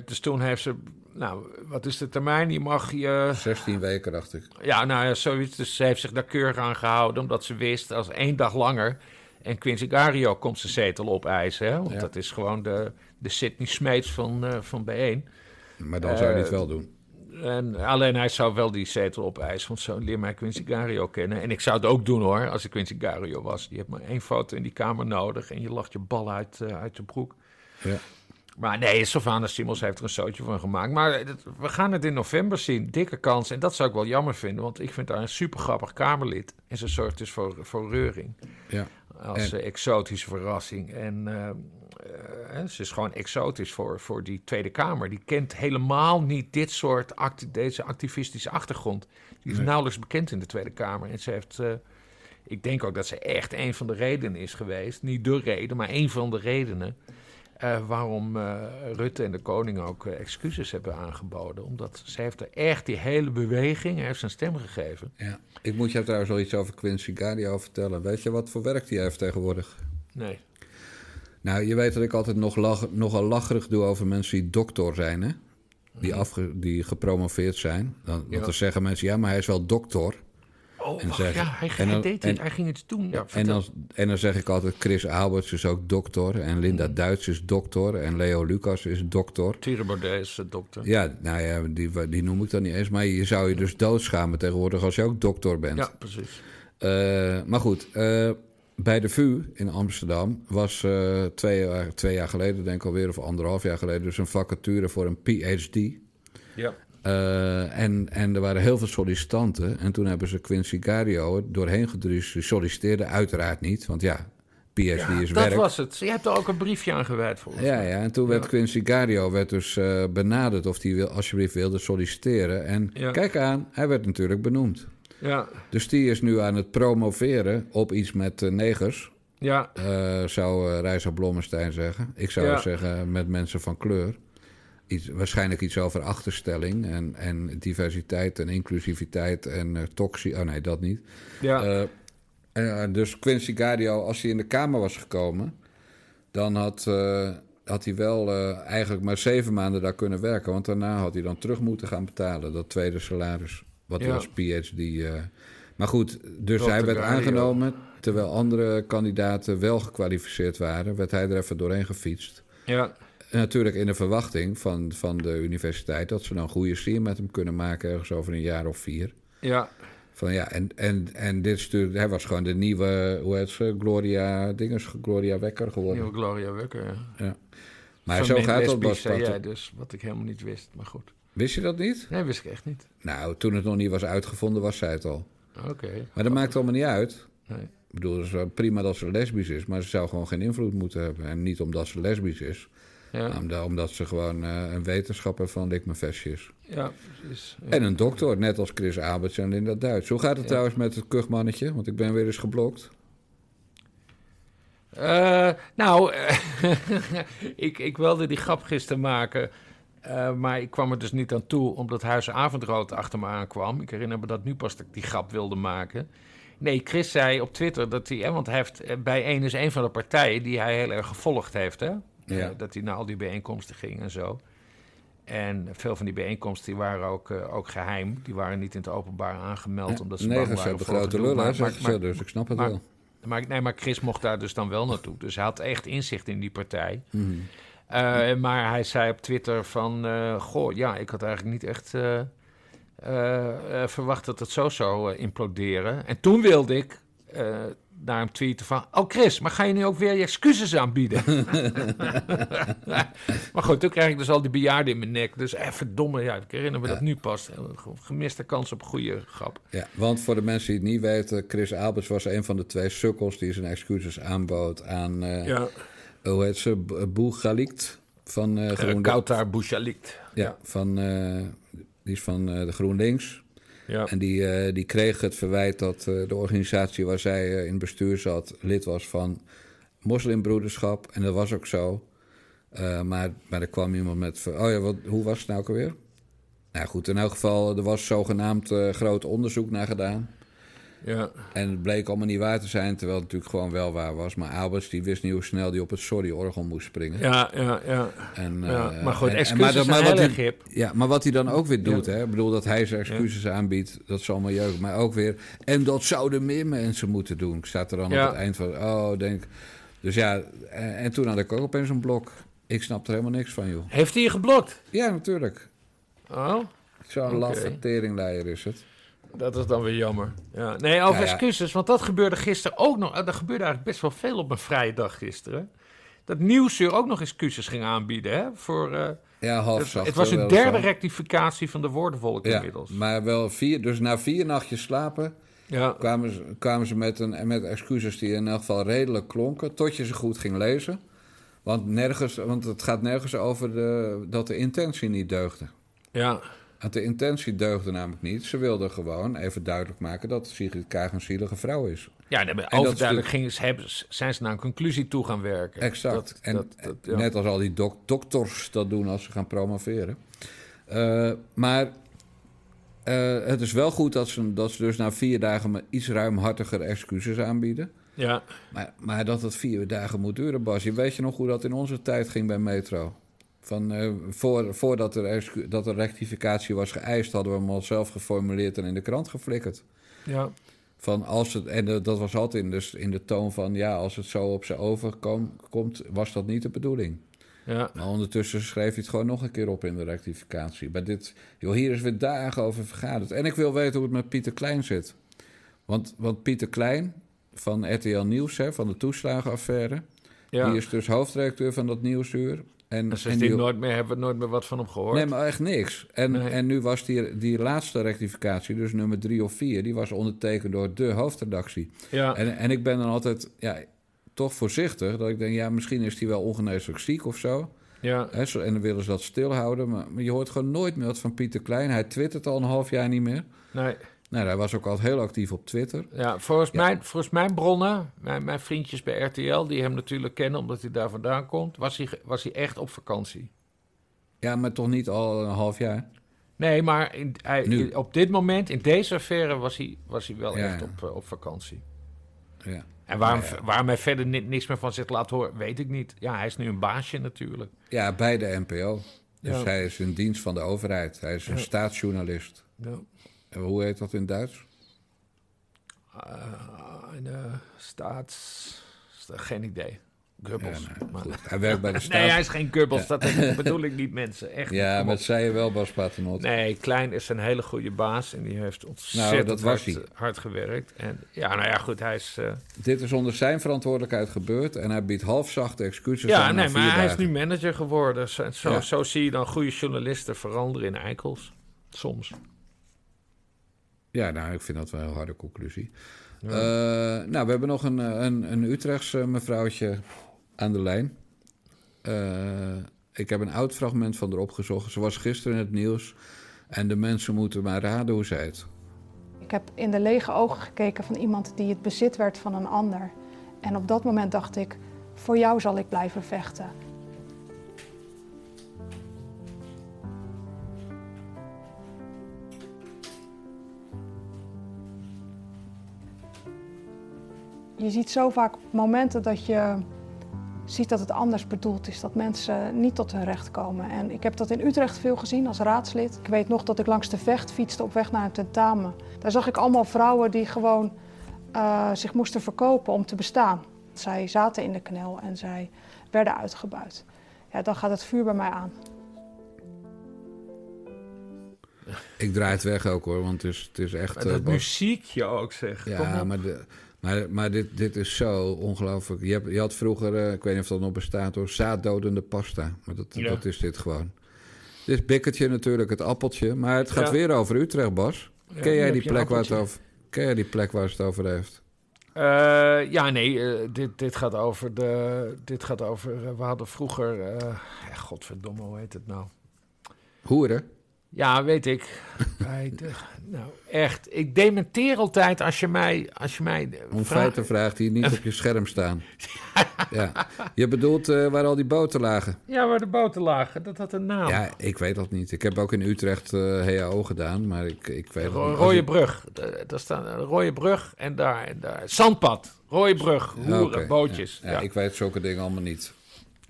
dus toen heeft ze, nou, wat is de termijn? Je mag je, 16 weken, dacht ik. ja, nou ja, zoiets. Dus ze heeft zich daar keurig aan gehouden, omdat ze wist, als één dag langer... En Quincy Gario komt zijn zetel opeisen, hè? Want Ja. dat is gewoon de, de Sidney Smeets van, eh van B1. Maar dan zou Eh, het wel doen. En alleen hij zou wel die zetel opeisen, want zo leer mij Quincy Gario kennen. En ik zou het ook doen hoor, als ik Quincy Gario was. Je hebt maar één foto in die kamer nodig en je lacht je bal uit, eh, uit je broek. Ja. Maar nee, Sylvana Simons heeft er een zootje van gemaakt. Maar we gaan het in november zien. Dikke kans. En dat zou ik wel jammer vinden, want ik vind haar een super grappig Kamerlid. En ze zorgt dus voor, voor reuring. Ja. Als En- eh, exotische verrassing. En eh, eh, ze is gewoon exotisch voor, voor die Tweede Kamer. Die kent helemaal niet dit soort deze activistische achtergrond. Die is Nee. nauwelijks bekend in de Tweede Kamer. En ze heeft. ik denk ook dat ze echt een van de redenen is geweest. Niet de reden, maar een van de redenen. Eh, waarom eh, Rutte en de koning ook eh, excuses hebben aangeboden. Omdat ze heeft er echt die hele beweging, hij heeft zijn stem gegeven. Ja. Ik moet jou trouwens wel iets over Quincy Gario vertellen. Weet je wat voor werk die heeft tegenwoordig? Nee. Nou, je weet dat ik altijd nog lach, nogal lacherig doe over mensen die dokter zijn, hè? Die, afge, die gepromoveerd zijn. Dan, Want Ja. dan zeggen mensen, ja, maar hij is wel dokter. Oh, En wacht, zeggen- ja, hij, en hij dan- deed en- het, hij ging iets doen. Ja, En dan, en dan zeg ik altijd, Chris Alberts is ook dokter. En Linda Mm. Duits is dokter. En Leo Lucas is dokter. Thierry Baudet is dokter. Ja, nou ja, die, die noem ik dan niet eens. Maar je zou je dus doodschamen tegenwoordig als je ook dokter bent. Ja, precies. Eh, maar goed, eh, bij de VU in Amsterdam was eh, twee, jaar, twee jaar geleden, denk ik alweer, of anderhalf jaar geleden, dus een vacature voor een PhD. Ja. Eh, en, en er waren heel veel sollicitanten. En toen hebben ze Quincy Gario doorheen gedruist. Ze solliciteerden uiteraard niet, want ja, PhD is dat werk. was het. Je hebt er ook een briefje aan gewijd volgens Ja, mij. ja, en toen werd Ja. Quincy Gario werd dus eh, benaderd of hij wil, alsjeblieft wilde solliciteren. En Ja. kijk aan, hij werd natuurlijk benoemd. Ja, Dus die is nu aan het promoveren op iets met eh, negers. ja, zou uh, Reisa Blommestein zeggen. Ik zou Ja. zeggen met mensen van kleur. Iets, waarschijnlijk iets over achterstelling en, en diversiteit en inclusiviteit en uh, toxie. Oh nee, dat niet. ja. Uh, dus Quincy Gario, als hij in de Kamer was gekomen, dan had, had hij wel eigenlijk maar zeven maanden daar kunnen werken. Want daarna had hij dan terug moeten gaan betalen, dat tweede salaris. Wat hij Ja. als PhD. maar goed, dus hij werd aangenomen. Terwijl andere kandidaten wel gekwalificeerd waren, werd hij er even doorheen gefietst. ja. Natuurlijk in de verwachting van, van de universiteit dat ze dan een goede sier met hem kunnen maken, ergens over een jaar of vier. ja. Van ja, en, en, en dit stuurde, hij was gewoon de nieuwe, hoe heet ze, Gloria, dinges, Gloria Wekker geworden. Nieuwe Gloria Wekker, ja. Ja. Maar zo gaat dat Bas zei jij dus, wat ik helemaal niet wist. Maar goed. Wist je dat niet? Nee, wist ik echt niet. Nou, toen het nog niet was uitgevonden, was zij het al. Oké. Maar dat maakt allemaal niet uit. Nee. Ik bedoel, het is prima dat ze lesbisch is, maar ze zou gewoon geen invloed moeten hebben. En niet omdat ze lesbisch is, Ja, maar omdat, omdat ze gewoon eh, een wetenschapper van Likmefestje is. ja precies. Ja. En een dokter, net als Chris Alberts en Linda Duits. Hoe gaat het Ja. trouwens met het kuchmannetje? Want ik ben weer eens geblokt. Eh, nou, ik, ik wilde die grap gisteren maken. eh, maar ik kwam er dus niet aan toe, omdat Huis Avondrood achter me aankwam. Ik herinner me dat nu pas dat ik die grap wilde maken. Nee, Chris zei op Twitter dat hij... eh, Want hij heeft bij één is een van de partijen die hij heel erg gevolgd heeft, hè? Ja. Eh, dat hij naar al die bijeenkomsten ging en zo. En veel van die bijeenkomsten die waren ook, eh, ook geheim. Die waren niet in het openbaar aangemeld, omdat ze Negers hebben voor grote lullen, hè, ze, dus ik snap het maar- wel. maar, nee, maar Chris mocht daar dus dan wel naartoe. Dus hij had echt inzicht in die partij. Mhm. Eh, Maar hij zei op Twitter van... goh, ja, ik had eigenlijk niet echt verwacht dat het zo zou imploderen. En toen wilde ik naar hem tweeten van... Oh Chris, maar ga je nu ook weer je excuses aanbieden? maar goed, toen kreeg ik dus al die bejaarden in mijn nek. Dus eh, verdomme, ja, ik herinner me dat nu pas. Eh, Gemiste kans op een goede grap. Ja, want voor de mensen die het niet weten, Chris Alberts was een van de twee sukkels die zijn excuses aanbood aan, eh, Ja, hoe heet ze, Galikt van eh uh, GroenLinks. Kautar Bouchalikt. ja, van, eh, die is van eh, de GroenLinks. Ja. En die, eh, die kreeg het verwijt dat eh, de organisatie waar zij eh, in bestuur zat lid was van moslimbroederschap. En dat was ook zo. Maar, maar er kwam iemand met... Oh ja, wat, hoe was het nou ook alweer? Nou goed, in elk geval, er was zogenaamd groot onderzoek naar gedaan. Ja. En het bleek allemaal niet waar te zijn, terwijl het natuurlijk gewoon wel waar was. Maar Alberts die wist niet hoe snel die op het sorry-orgel moest springen. Ja, ja, ja. En, ja. eh, maar goed, en- en- excuses dat- zijn wat hij-. Ja, maar wat hij dan ook weer doet, Ja. hè? Ik bedoel, dat hij zijn excuses aanbiedt, dat is allemaal jeugd. Maar ook weer, en dat zouden meer mensen moeten doen. Ik sta er dan op het eind van, oh, denk... Dus ja, en, en toen had ik ook opeens een blok. Ik snap er helemaal niks van, joh. Heeft hij je geblokt? Ja, natuurlijk. Oh, Zo'n laffe teringleier is het. Dat is dan weer jammer. Ja. Nee, over Ja, ja. excuses, want dat gebeurde gisteren ook nog. Er gebeurde eigenlijk best wel veel op mijn vrije dag gisteren. Dat Nieuwsuur ook nog excuses ging aanbieden, hè? Voor, eh, Ja, half het, zacht. het was een derde zo. rectificatie van de woordenvolk Ja, inmiddels. maar wel vier. Dus na vier nachtjes slapen Ja, kwamen ze, kwamen ze met, een, met excuses die in elk geval redelijk klonken. Tot je ze goed ging lezen. Want, nergens, want het gaat nergens over de, dat de intentie niet deugde. ja, de intentie deugde namelijk niet. Ze wilden gewoon even duidelijk maken dat Sigrid Kaag een zielige vrouw is. ja nee, overduidelijk gingen ze, hebben, zijn ze naar een conclusie toe gaan werken. Exact. Dat, en dat, dat, ja. net als al die dok- dokters dat doen als ze gaan promoveren. Eh, maar eh, het is wel goed dat ze, dat ze dus na vier dagen met iets ruimhartiger excuses aanbieden. ja, Maar, maar dat het vier dagen moet duren, Bas. Je weet je nog hoe dat in onze tijd ging bij Metro? Van, eh, voor, voordat er, dat er rectificatie was geëist, hadden we hem al zelf geformuleerd en in de krant geflikkerd. ja, Van als het, en dat was altijd in de, in de toon van, ja, als het zo op ze overkomt, was dat niet de bedoeling. ja. Maar ondertussen schreef hij het gewoon nog een keer op in de rectificatie. Bij dit, joh, hier is weer dagen over vergaderd. En ik wil weten hoe het met Pieter Klein zit. Want, want Pieter Klein, van RTL Nieuws, hè, van de toeslagenaffaire. Ja. Die is dus hoofdredacteur van dat Nieuwsuur. En, En en sindsdien die- nooit meer, hebben we nooit meer wat van hem gehoord. Nee, maar echt niks. En, Nee. en nu was die, die laatste rectificatie, dus nummer drie of vier... die was ondertekend door de hoofdredactie. ja. En, en ik ben dan altijd ja, toch voorzichtig. Dat ik denk, ja, misschien is hij wel ongeneeslijk ziek of zo. ja. En dan willen ze dat stilhouden. Maar, maar je hoort gewoon nooit meer wat van Pieter Klein. Hij twittert al een half jaar niet meer. Nee. Nou, hij was ook altijd heel actief op Twitter. Ja, volgens, Ja. Mijn, volgens mijn bronnen, mijn, mijn vriendjes bij RTL, die hem natuurlijk kennen omdat hij daar vandaan komt, was hij, was hij echt op vakantie. Ja, maar toch niet al een half jaar. Nee, maar in, hij, Nu. in- op dit moment, in deze affaire, was hij, was hij wel Ja, echt ja. op, eh, op vakantie. Ja. En waarom, Ja, waarom hij verder ni- niks meer van zich laat horen, weet ik niet. Ja, hij is nu een baasje natuurlijk. ja, bij de NPO. Dus Ja. hij is in dienst van de overheid. Hij is een staatsjournalist. Ja. En hoe heet dat in Duits? Uh, in de staats... Geen idee. Ja, nou, Maar-. Hij werkt bij de staat. nee, hij is geen Goebbels. Dat bedoel ik niet, mensen. Echt. Ja, met op. zei je wel, Bas Paternotte. Nee, Klein is een hele goede baas en die heeft ontzettend Nou, dat was hard, hij. hard gewerkt. En ja, nou ja, goed, hij is... eh, Dit is onder zijn verantwoordelijkheid gebeurd en hij biedt halfzachte excuses ja, aan nee, na maar hij is nu manager geworden. Zo, zo, Ja. zo zie je dan goede journalisten veranderen in eikels. Soms. Ja, nou, ik vind dat wel een heel harde conclusie. Ja. Eh, nou, we hebben nog een, eh, een, een Utrechtse mevrouwtje aan de lijn. Eh, ik heb een oud fragment van haar opgezocht. Ze was gisteren in het nieuws. En de mensen moeten maar raden hoe ze heet. Ik heb in de lege ogen gekeken van iemand die het bezit werd van een ander. En op dat moment dacht ik, voor jou zal ik blijven vechten. Je ziet zo vaak momenten dat je ziet dat het anders bedoeld is. Dat mensen niet tot hun recht komen. En ik heb dat in Utrecht veel gezien als raadslid. Ik weet nog dat ik langs de vecht fietste op weg naar een tentamen. Daar zag ik allemaal vrouwen die gewoon eh, zich moesten verkopen om te bestaan. Zij zaten in de knel en zij werden uitgebuit. Ja, dan gaat het vuur bij mij aan. Ik draai het weg ook hoor, want het is, het is echt... Maar eh, dat Bas- muziekje ook, zeg. Ja, maar, de, maar, maar dit, dit is zo ongelooflijk. Je, hebt, je had vroeger, eh, ik weet niet of dat nog bestaat hoor, zaaddodende pasta. Maar dat, Ja. dat is dit gewoon. Dit is Bikkertje natuurlijk, het appeltje. Maar het gaat Ja. weer over Utrecht, Bas. Ja, ken, jij die plek waar het over, ken jij die plek waar het over heeft? Eh, ja, nee, eh, dit, dit gaat over de. Dit gaat over. we hadden vroeger. eh, godverdomme, hoe heet het nou? Hoeren? Ja, weet ik. Bij de- nou, echt. Ik dementeer altijd als je mij. Als je mij eh, Om vraagt- feiten vraagt die niet op je scherm staan. ja. Je bedoelt eh, waar al die boten lagen? Ja, waar de boten lagen. Dat had een naam. Ja, ik weet dat niet. Ik heb ook in Utrecht eh HAO gedaan, maar ik, ik weet Ro niet. Rode brug. Da- Daar staat een rode brug en daar, en daar. Zandpad. Rode brug. ik- Hoeren, bootjes. Ja, Ja. Ja, ik weet zulke dingen allemaal niet.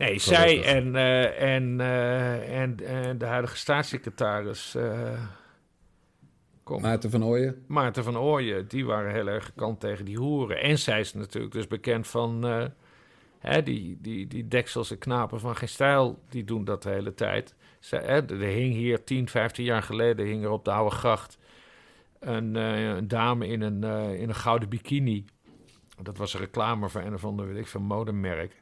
Nee, zij en, eh, en, eh, en, en de huidige staatssecretaris eh, kom, Maarten van Ooyen? Maarten van Ooyen, die waren heel erg gekant tegen die hoeren. En zij is natuurlijk dus bekend van hè, die, die, die dekselse knapen van geen stijl, die doen dat de hele tijd. Zij, hè, er hing hier 10, 15 jaar geleden hing er op de Oude Gracht een, een dame in een, in een gouden bikini. Dat was een reclame voor een of ander, weet ik veel, modemerk.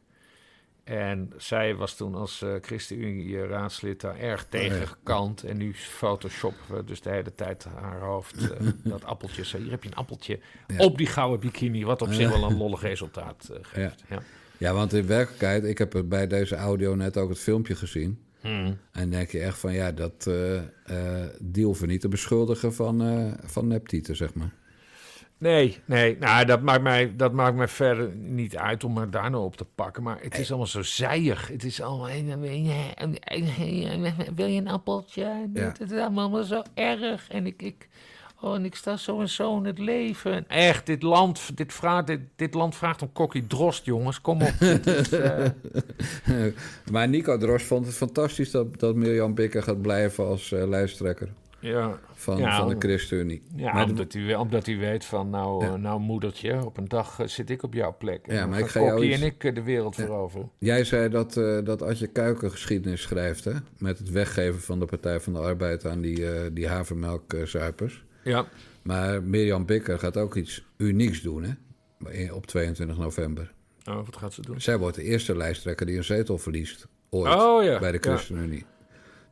En zij was toen als eh ChristenUnie-raadslid daar erg tegen ja. gekant. En nu photoshoppen we dus de hele tijd haar hoofd, eh, dat appeltje. Zo, hier heb je een appeltje Ja. op die gouden bikini, wat op zich wel een lollig resultaat eh, geeft. Ja. Ja, want in werkelijkheid, ik heb bij deze audio net ook het filmpje gezien. Hmm. En denk je echt van, ja, dat die hoeven niet te beschuldigen van, van neptieten, zeg maar. Nee, nee, nou, dat maakt, mij, dat maakt mij verder niet uit om me daar nou op te pakken. Maar het is allemaal zo zijig. Het is allemaal... Wil je een appeltje? Ja. Het is allemaal zo erg. En ik... ik Oh, en ik sta zo en zo in het leven. Echt, dit land, dit, vraagt, dit, dit land vraagt om kokkie drost, jongens. Kom op. Is, eh, maar Nico Dros vond het fantastisch dat, dat Mirjam Bikker gaat blijven als eh, lijsttrekker ja, van, Ja, van de ChristenUnie. ja Maar omdat, u, omdat u weet van, nou, Ja. eh, nou moedertje, op een dag eh, zit ik op jouw plek. En Ja, maar ik ga jou iets- en ik eh, de wereld veroveren. Jij zei dat, eh dat Adje Kuiken geschiedenis schrijft, hè? Met het weggeven van de Partij van de Arbeid aan die, eh die havermelkzuipers. Ja. Maar Mirjam Bikker gaat ook iets unieks doen, hè? op 22 november. Oh, wat gaat ze doen? Zij wordt de eerste lijsttrekker die een zetel verliest. Ooit. Oh ja. bij de. ChristenUnie.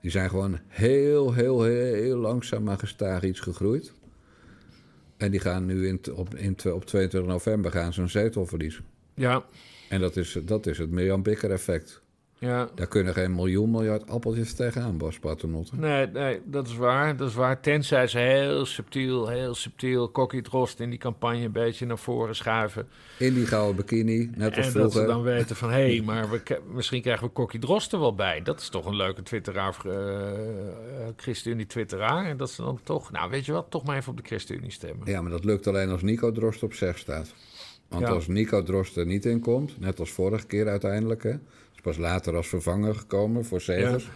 Die zijn gewoon heel, heel, heel, langzaam maar gestaag iets gegroeid. En die gaan nu in, op, in, op 22 november gaan ze een zetel verliezen. Ja, En dat is, dat is het Mirjam Bikker effect. Ja. Daar kunnen geen miljoen miljard appeltjes tegenaan, Bas Paternotte. Nee, nee, dat is waar. Dat is waar. Tenzij ze heel subtiel, heel subtiel Kokkie Drost in die campagne een beetje naar voren schuiven. In die gouden bikini, net als en dat ze dan weten van, hé, hey, maar we, misschien krijgen we Kokkie Drost er wel bij. Dat is toch een leuke twitteraar, eh, ChristenUnie twitteraar. En dat ze dan toch, nou weet je wat, toch maar even op de ChristenUnie stemmen. Ja, maar dat lukt alleen als Nico Drost op 6 staat. Want Ja. als Nico Drost er niet in komt, net als vorige keer uiteindelijk... Hè, is pas later als vervanger gekomen voor Segers...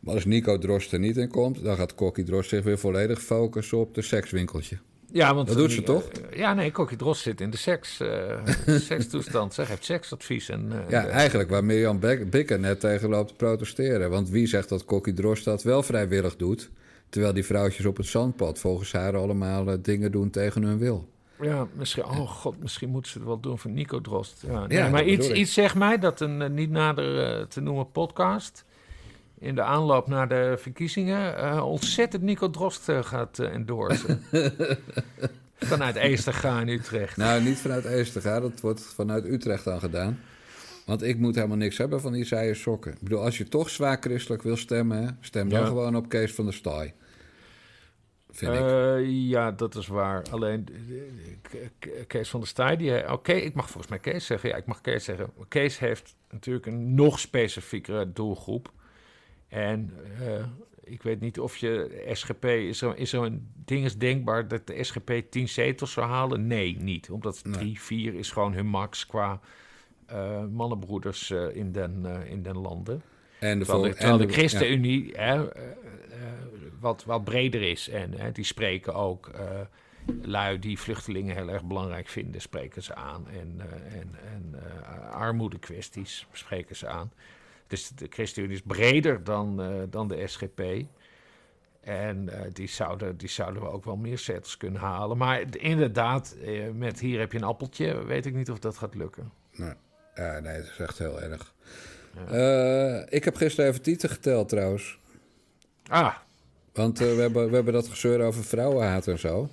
Maar als Nico Drost er niet in komt, dan gaat Kokkie Drost zich weer volledig focussen op de sekswinkeltje. Ja, want Dat doet ze toch? eh, ja, nee, Kokkie Drost zit in de seks, eh, sekstoestand. Zij geeft seksadvies. En, eh, Ja, de- eigenlijk waar Mirjam Bikker net tegen loopt te protesteren. Want wie zegt dat Kokkie Drost dat wel vrijwillig doet... terwijl die vrouwtjes op het zandpad volgens haar allemaal dingen doen tegen hun wil? Ja, misschien, oh god, misschien moeten ze het wel doen voor Nico Drost. Ja, nee, Ja, maar iets, ik. iets zegt mij dat een eh, niet nader eh, te noemen podcast... in de aanloop naar de verkiezingen... eh, ontzettend Nico Drost gaat eh, endorsen. Vanuit Eesterga in Utrecht. Nou, niet vanuit Eesterga, dat wordt vanuit Utrecht dan gedaan. Want ik moet helemaal niks hebben van die sokken. Ik bedoel, als je toch zwaar christelijk wil stemmen... stem dan Ja. gewoon op Kees van der Staaij. Vind ik. Eh, ja, dat is waar. Alleen Kees van der Staaij, die... Oké, ik mag volgens mij Kees zeggen. Ja, ik mag Kees zeggen. Kees heeft natuurlijk een nog specifiekere doelgroep. En eh, ik weet niet of je SGP... Is er, is er een ding is denkbaar dat de SGP 10 zetels zou halen? Nee, niet. Omdat Nee. 3, 4 is gewoon hun max qua eh, mannenbroeders in, den, in den landen. en de, Terwijl de, terwijl de ja. ChristenUnie hè, eh, wat, wat breder is. En hè, die spreken ook eh, lui die vluchtelingen heel erg belangrijk vinden, spreken ze aan. En, eh, en, en eh, armoedekwesties spreken ze aan. Dus de ChristenUnie is breder dan, dan de SGP. En die, zouden, die zouden we ook wel meer zetels kunnen halen. Maar inderdaad, met hier heb je een appeltje, weet ik niet of dat gaat lukken. Nee. Ja, nee, het is echt heel erg. Ik heb gisteren even tieten geteld trouwens. Ah, Want eh, we, hebben, we hebben dat gezeur over vrouwenhaat en zo.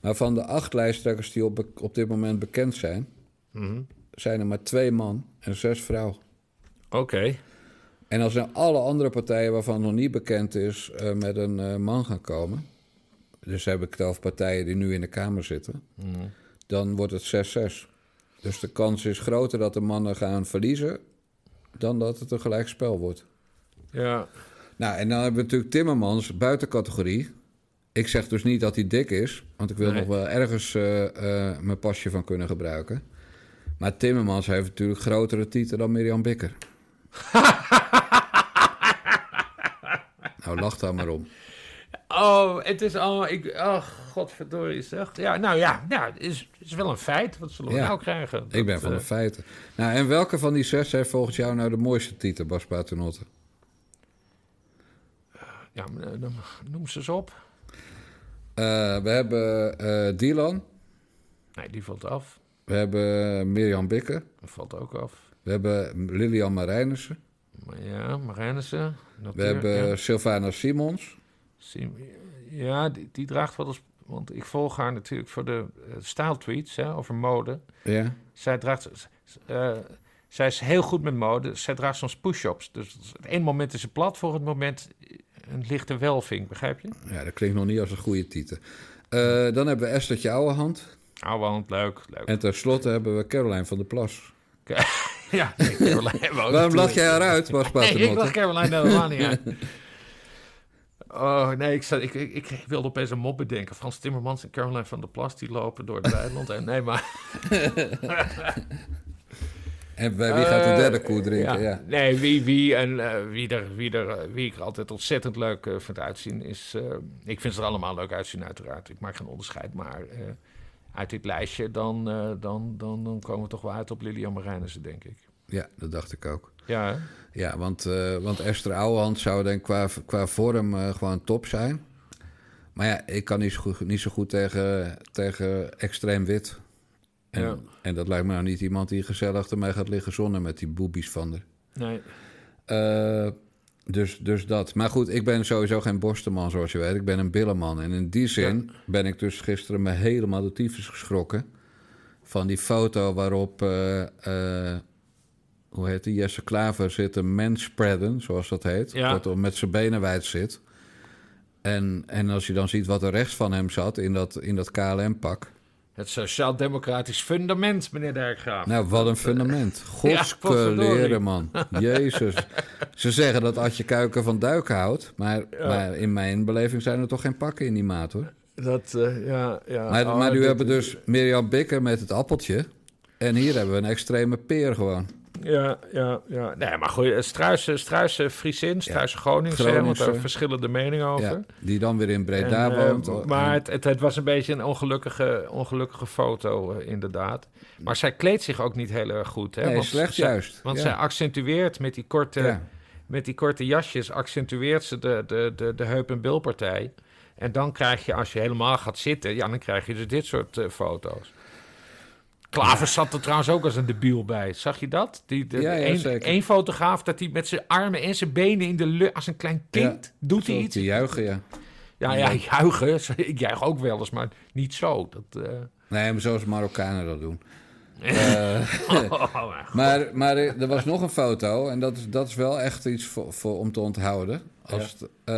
Maar van de acht lijsttrekkers die op, op dit moment bekend zijn... mhm. zijn er maar twee man en zes vrouw. oké. En als er alle andere partijen waarvan nog niet bekend is... eh, met een eh, man gaan komen... dus heb ik over partijen die nu in de Kamer zitten... Mhm. dan wordt het 6-6. Dus de kans is groter dat de mannen gaan verliezen... dan dat het een gelijkspel wordt. Ja, Nou, en dan hebben we natuurlijk Timmermans buiten categorie. Ik zeg dus niet dat hij dik is, want ik wil Nee. nog wel ergens eh, eh, mijn pasje van kunnen gebruiken. Maar Timmermans heeft natuurlijk grotere tieten dan Mirjam Bikker. nou, lach daar maar om. Oh, het is al. Ik, oh, godverdorie zeg. Ja, nou ja, nou, het is, is wel een feit. Wat zullen we Ja. nou krijgen? Ik ben van de eh, feiten. Nou, en welke van die zes heeft volgens jou nou de mooiste titel, Bas Paternotte? Ja, eh, noem ze eens op. Eh, we hebben eh Dylan, Nee, die valt af. we hebben Mirjam Bikker, Dat valt ook af. we hebben Lilian Marijnissen, Maar ja, Marijnissen. we hebben Ja, Sylvana Simons. Sim- ja die, die draagt wel eens... Want ik volg haar natuurlijk voor de eh, staaltweets hè, over mode. Ja. Zij draagt... zij is heel goed met mode. Zij draagt soms push-ups. Dus het ene moment is ze plat, voor het moment een lichte welving. Begrijp je? Ja, dat klinkt nog niet als een goede titel. Eh, dan hebben we Esthertje Ouwehand. Oude hand, leuk, leuk. En tenslotte hebben we Caroline van der Plas. Ja, nee, Caroline Waarom lach jij eruit, Bas Nee, ik lach Caroline helemaal niet uit. Oh, nee, ik, zat, ik, ik, ik wilde opeens een mop bedenken. Frans Timmermans en Caroline van der Plas, die lopen door het weiland. En nee, maar... En bij wie gaat de Eh, derde koe drinken? Ja. Nee, wie, wie, en, eh, wie, er, wie, er, eh, wie ik er altijd ontzettend leuk vind uitzien is... ik vind ze er allemaal leuk uitzien, uiteraard. Ik maak geen onderscheid, maar uit dit lijstje... Dan, dan, dan, dan komen we toch wel uit op Lilian Marijnissen, denk ik. Ja, dat dacht ik ook. Ja, hè? Ja, want, want Esther Ouwehand zou denk ik qua, qua vorm gewoon top zijn. Maar ja, ik kan niet zo goed, niet zo goed tegen, tegen extreem wit. En, Ja. en dat lijkt me nou niet iemand die gezellig ermee gaat liggen zonnen met die boobies van haar. Nee. Eh, dus, dus dat. Maar goed, ik ben sowieso geen borstenman, zoals je weet. Ik ben een billenman. En in die zin ben ik dus gisteren me helemaal de tyfus geschrokken... van die foto waarop, eh, eh, hoe heet die, Jesse Klaver zit een manspreaden, zoals dat heet. Ja. Kortom, met zijn benen wijd zit. En, en als je dan ziet wat er rechts van hem zat in dat, in dat KLM-pak... Het sociaal-democratisch fundament, meneer Dijkgraaf. Nou, wat een fundament. Ja, Godskeleren, potverdorie. man. Jezus. Ze zeggen dat Adje Kuiken van duiken houdt. Maar, maar in mijn beleving zijn er toch geen pakken in die maat, hoor. Dat, eh, ja, ja. Maar, Oh, maar nu dit- hebben we dus Mirjam Bikker met het appeltje. En hier hebben we een extreme peer gewoon. Ja, ja, ja. Nee, maar goed, Struisen, Struisen Friesin, Struisen Groningse, hè, want daar verschillende meningen over. Ja, die dan weer in Breda En, eh, woont. maar het, het, het was een beetje een ongelukkige, ongelukkige foto, eh, inderdaad. Maar zij kleedt zich ook niet heel erg goed. Hè? Nee, want slecht zij- juist. Want Ja. zij accentueert met die korte, Ja. met die korte jasjes, accentueert ze de, de, de, de heup- en bilpartij. En dan krijg je, als je helemaal gaat zitten, ja, dan krijg je dus dit soort eh, foto's. Klaver zat er trouwens ook als een debiel bij. Zag je dat? Die, de, Ja, ja, een, fotograaf dat hij met zijn armen en zijn benen in de lucht, als een klein kind, doet hij iets. te juichen, ja. Ja, ja, juichen. Ik juich ook wel eens, maar niet zo. Dat, eh, Nee, maar zoals Marokkanen dat doen. oh, mijn God. Maar, maar er was nog een foto en dat is, dat is wel echt iets voor, voor, om te onthouden. Als het, eh,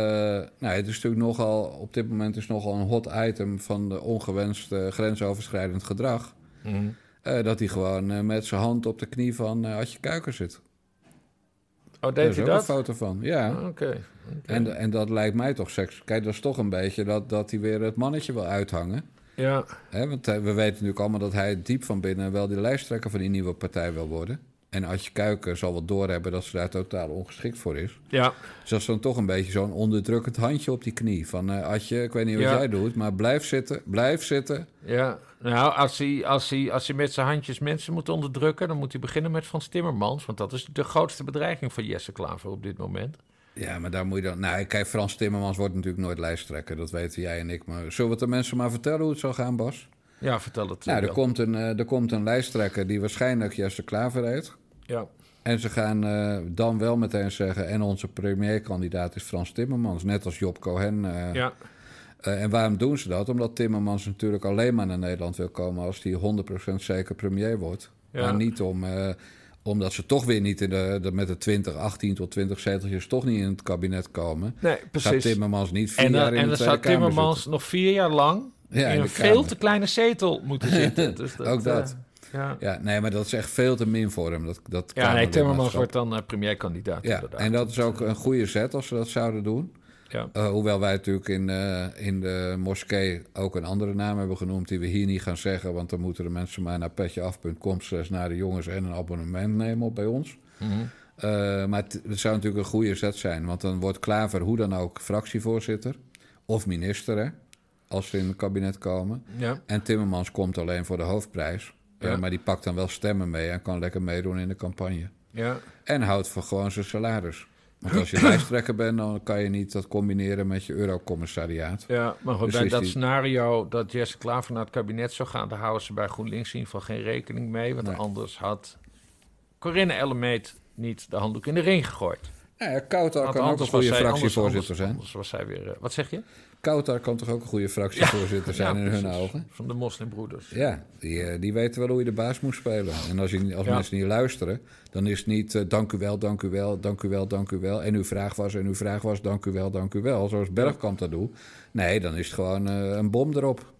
nou, het is natuurlijk nogal, op dit moment is nogal een hot item van de ongewenst eh, grensoverschrijdend gedrag. Mhm. Eh, dat hij gewoon eh, met zijn hand op de knie van eh Adje Kuiker zit. Oh, Daar deed is hij ook een dat? foto van, ja. Oké. oké. En, en dat lijkt mij toch seks. Kijk, dat is toch een beetje dat, dat hij weer het mannetje wil uithangen. Ja, Hè, want we weten natuurlijk allemaal dat hij diep van binnen wel die lijsttrekker van die nieuwe partij wil worden. En Adje Kuiken zal wel doorhebben dat ze daar totaal ongeschikt voor is. ja. Dus dat is dan toch een beetje zo'n onderdrukkend handje op die knie. Van eh Adje, ik weet niet wat jij doet, maar blijf zitten, blijf zitten. Ja, nou, als hij, als, hij, als hij met zijn handjes mensen moet onderdrukken... dan moet hij beginnen met Frans Timmermans... want dat is de grootste bedreiging voor Jesse Klaver op dit moment. Ja, maar daar moet je dan... Nou, kijk, Frans Timmermans wordt natuurlijk nooit lijsttrekker. Dat weten jij en ik. Maar zullen we het de mensen maar vertellen hoe het zal gaan, Bas? Ja, vertel het. Nou, wel. er komt, een, eh, er komt een lijsttrekker die waarschijnlijk Jesse Klaver heet. Ja, En ze gaan eh, dan wel meteen zeggen... en onze premierkandidaat is Frans Timmermans, net als Job Cohen. eh. ja, Eh, en waarom doen ze dat? Omdat Timmermans natuurlijk alleen maar naar Nederland wil komen... als hij 100% zeker premier wordt. Ja. Maar niet om, eh, omdat ze toch weer niet in de, de, met de 20, 18 tot 20 zeteltjes... toch niet in het kabinet komen. nee, Gaat precies. Timmermans niet vier En, dan- jaar in en de dan Tweede zou Timmermans nog vier jaar lang... Ja, in in een de veel te kleine zetel moeten zitten. Dus Ook dat. Ja. Ja, nee, maar dat is echt veel te min voor hem. Dat, dat ja nee. Timmermans wordt dan eh, premierkandidaat. Ja, inderdaad. en dat is ook een goede zet als ze dat zouden doen. Ja. Eh, hoewel wij natuurlijk in, eh, in de moskee ook een andere naam hebben genoemd... die we hier niet gaan zeggen... want dan moeten de mensen maar naar petjeaf.com... slash naar de jongens en een abonnement nemen op bij ons. Mhm. Maar het, het zou natuurlijk een goede zet zijn... want dan wordt Klaver hoe dan ook fractievoorzitter... of minister, hè, als ze in het kabinet komen. ja. En Timmermans komt alleen voor de hoofdprijs. Ja. maar die pakt dan wel stemmen mee... en kan lekker meedoen in de campagne. ja. En houdt voor gewoon zijn salaris. Want als je lijsttrekker bent, dan kan je niet dat combineren met je eurocommissariaat. Ja, maar goed, Dus bij dat die- scenario dat Jesse Klaver naar het kabinet zou gaan, daar houden ze bij GroenLinks in ieder geval geen rekening mee. Want Nee. anders had Corinne Ellemeet niet de handdoek in de ring gegooid. Nou ja, Koutar Want kan ook een goede zij- fractievoorzitter zijn. Anders was zij weer... eh, wat zeg je? Koutar kan toch ook een goede fractievoorzitter zijn Ja, in hun ogen? Van de moslimbroeders. Ja, die, eh, die weten wel hoe je de baas moet spelen. En als, je, als mensen niet luisteren, dan is het niet eh, dank u wel, dank u wel, dank u wel, dank u wel. En uw vraag was, en uw vraag was, dank u wel, dank u wel. Zoals Bergkamp dat doet. Nee, dan is het gewoon een bom erop.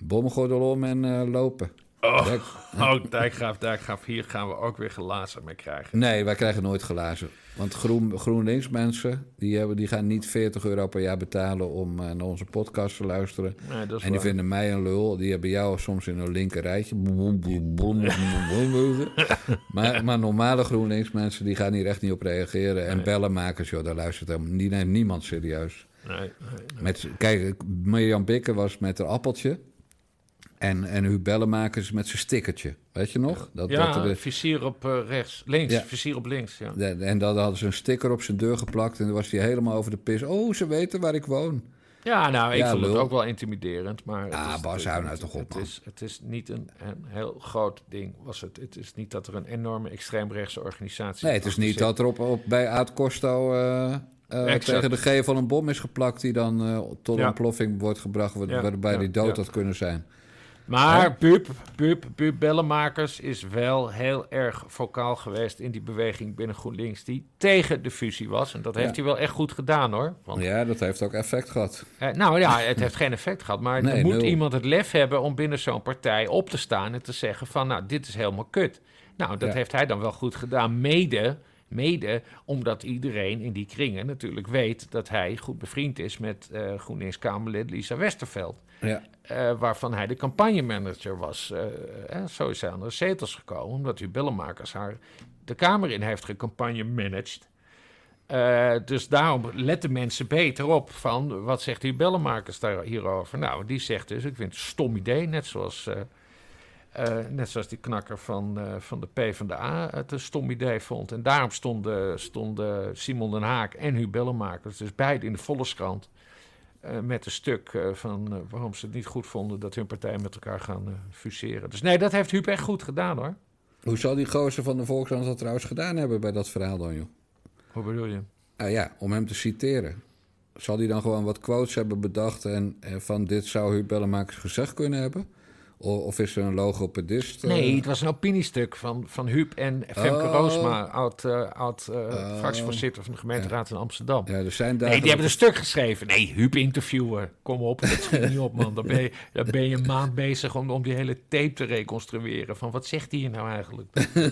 Een bomgordel om en lopen. Oh, oh Dijkgraaf, Dijkgraaf, hier gaan we ook weer glazen mee krijgen. Nee, wij krijgen nooit glazen. Want Groen, GroenLinks mensen, die, hebben, die gaan niet 40 euro per jaar betalen om eh, naar onze podcast te luisteren. Nee, En die waar. vinden mij een lul. Die hebben jou soms in een linker rijtje. maar, maar normale GroenLinks mensen, die gaan hier echt niet op reageren. En bellenmakers, joh, daar luistert helemaal die neemt niemand serieus. Nee, nee, nee. Met, kijk, Mirjam Bikker was met haar appeltje. En, en Huub Bellenmakers met zijn stickertje. Weet je nog? Dat, Ja, dat er- vizier op eh, rechts. Links, Ja. vizier op links, ja. en dan hadden ze een sticker op zijn deur geplakt. En dan was hij helemaal over de pis. Oh, ze weten waar ik woon. Ja, nou, ik Ja, vond het ook wel intimiderend. Maar het Ah, is, Bas, hou nou toch op, het man. is, het is niet een, een heel groot ding, was het. Het is niet dat er een enorme extreemrechtse organisatie Nee, het is niet zit. dat er op, op, bij Aad Costo eh, eh, Exact. tegen de gevel een bom is geplakt... die dan eh, tot Ja. ontploffing wordt gebracht... waarbij ja, die dood had kunnen zijn. Maar Buub, Buub, Buub Bellenmakers is wel heel erg vocaal geweest in die beweging binnen GroenLinks die tegen de fusie was. En dat heeft Ja. hij wel echt goed gedaan hoor. Want, Ja, dat heeft ook effect gehad. eh, nou ja, het heeft geen effect gehad. Maar Nee, er moet nul. iemand het lef hebben om binnen zo'n partij op te staan en te zeggen van nou, dit is helemaal kut. Nou, dat Ja. heeft hij dan wel goed gedaan. Mede, mede omdat iedereen in die kringen natuurlijk weet dat hij goed bevriend is met eh GroenLinks-Kamerlid Lisa Westerveld. Ja. eh, waarvan hij de campagnemanager was. eh, zo is hij aan de zetels gekomen, omdat Huub Bellemakers haar de Kamer in heeft gecampagne-managed. Eh, dus daarom letten mensen beter op van wat zegt Huub Bellemakers daar hierover. Nou, die zegt dus, ik vind het een stom idee, net zoals, eh, net zoals die knakker van, eh, van de PvdA het een stom idee vond. En daarom stonden, stonden Simon den Haak en Huub Bellemakers, dus beide in de Volkskrant, eh, met een stuk van waarom ze het niet goed vonden dat hun partijen met elkaar gaan fuseren. Dus nee, dat heeft Huub echt goed gedaan hoor. Hoe zal die gozer van de Volkskrant dat trouwens gedaan hebben bij dat verhaal dan, joh? Hoe bedoel je? Ah ja, om hem te citeren. Zal hij dan gewoon wat quotes hebben bedacht en, en van dit zou Huub Bellemakers gezegd kunnen hebben? Of is er een logopedist? eh? Nee, het was een opiniestuk van, van Huub en Femke Oh. Roosma, oud, eh, oud eh, fractievoorzitter van de gemeenteraad in Amsterdam. Ja, er zijn Nee, dagen die hebben een stuk geschreven. Nee, Huub interviewen. Kom op, dat schiet niet op, man. Dan ben je, dan ben je een maand bezig om, om die hele tape te reconstrueren. Van wat zegt hij hier nou eigenlijk?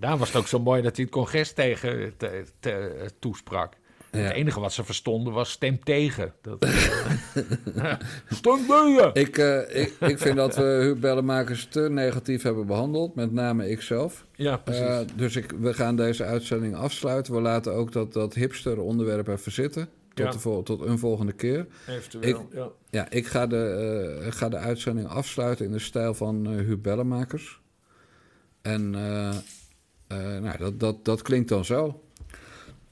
Daarom was het ook zo mooi dat hij het congres tegen te, te- toesprak. Ja. Het enige wat ze verstonden was stem tegen. Dat, eh, stem tegen! Ik, eh, ik, ik vind dat we Huub Bellemakers te negatief hebben behandeld, met name ikzelf. Ja, precies. Eh, dus ik, we gaan deze uitzending afsluiten. We laten ook dat, dat hipster onderwerp even zitten. Tot, Ja. de tot een volgende keer. Eventueel, ik- ja. Ja, ik ga de, ga de uitzending afsluiten in de stijl van Huub Bellemakers. En nou, dat, dat, dat klinkt dan zo. Nee, jongens, pot van nieuwe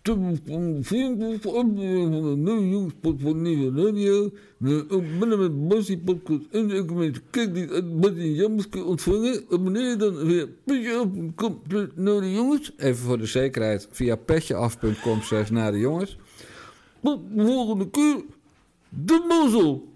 radio. Ik ben er met Bassie podcast en ik met kijk die uit Bassie Jammerske ontvangen. Abonneer dan via petjeaf.com naar de jongens. Even voor de zekerheid via petjeaf.com slash naar de jongens. Tot de volgende keer. De mazzel.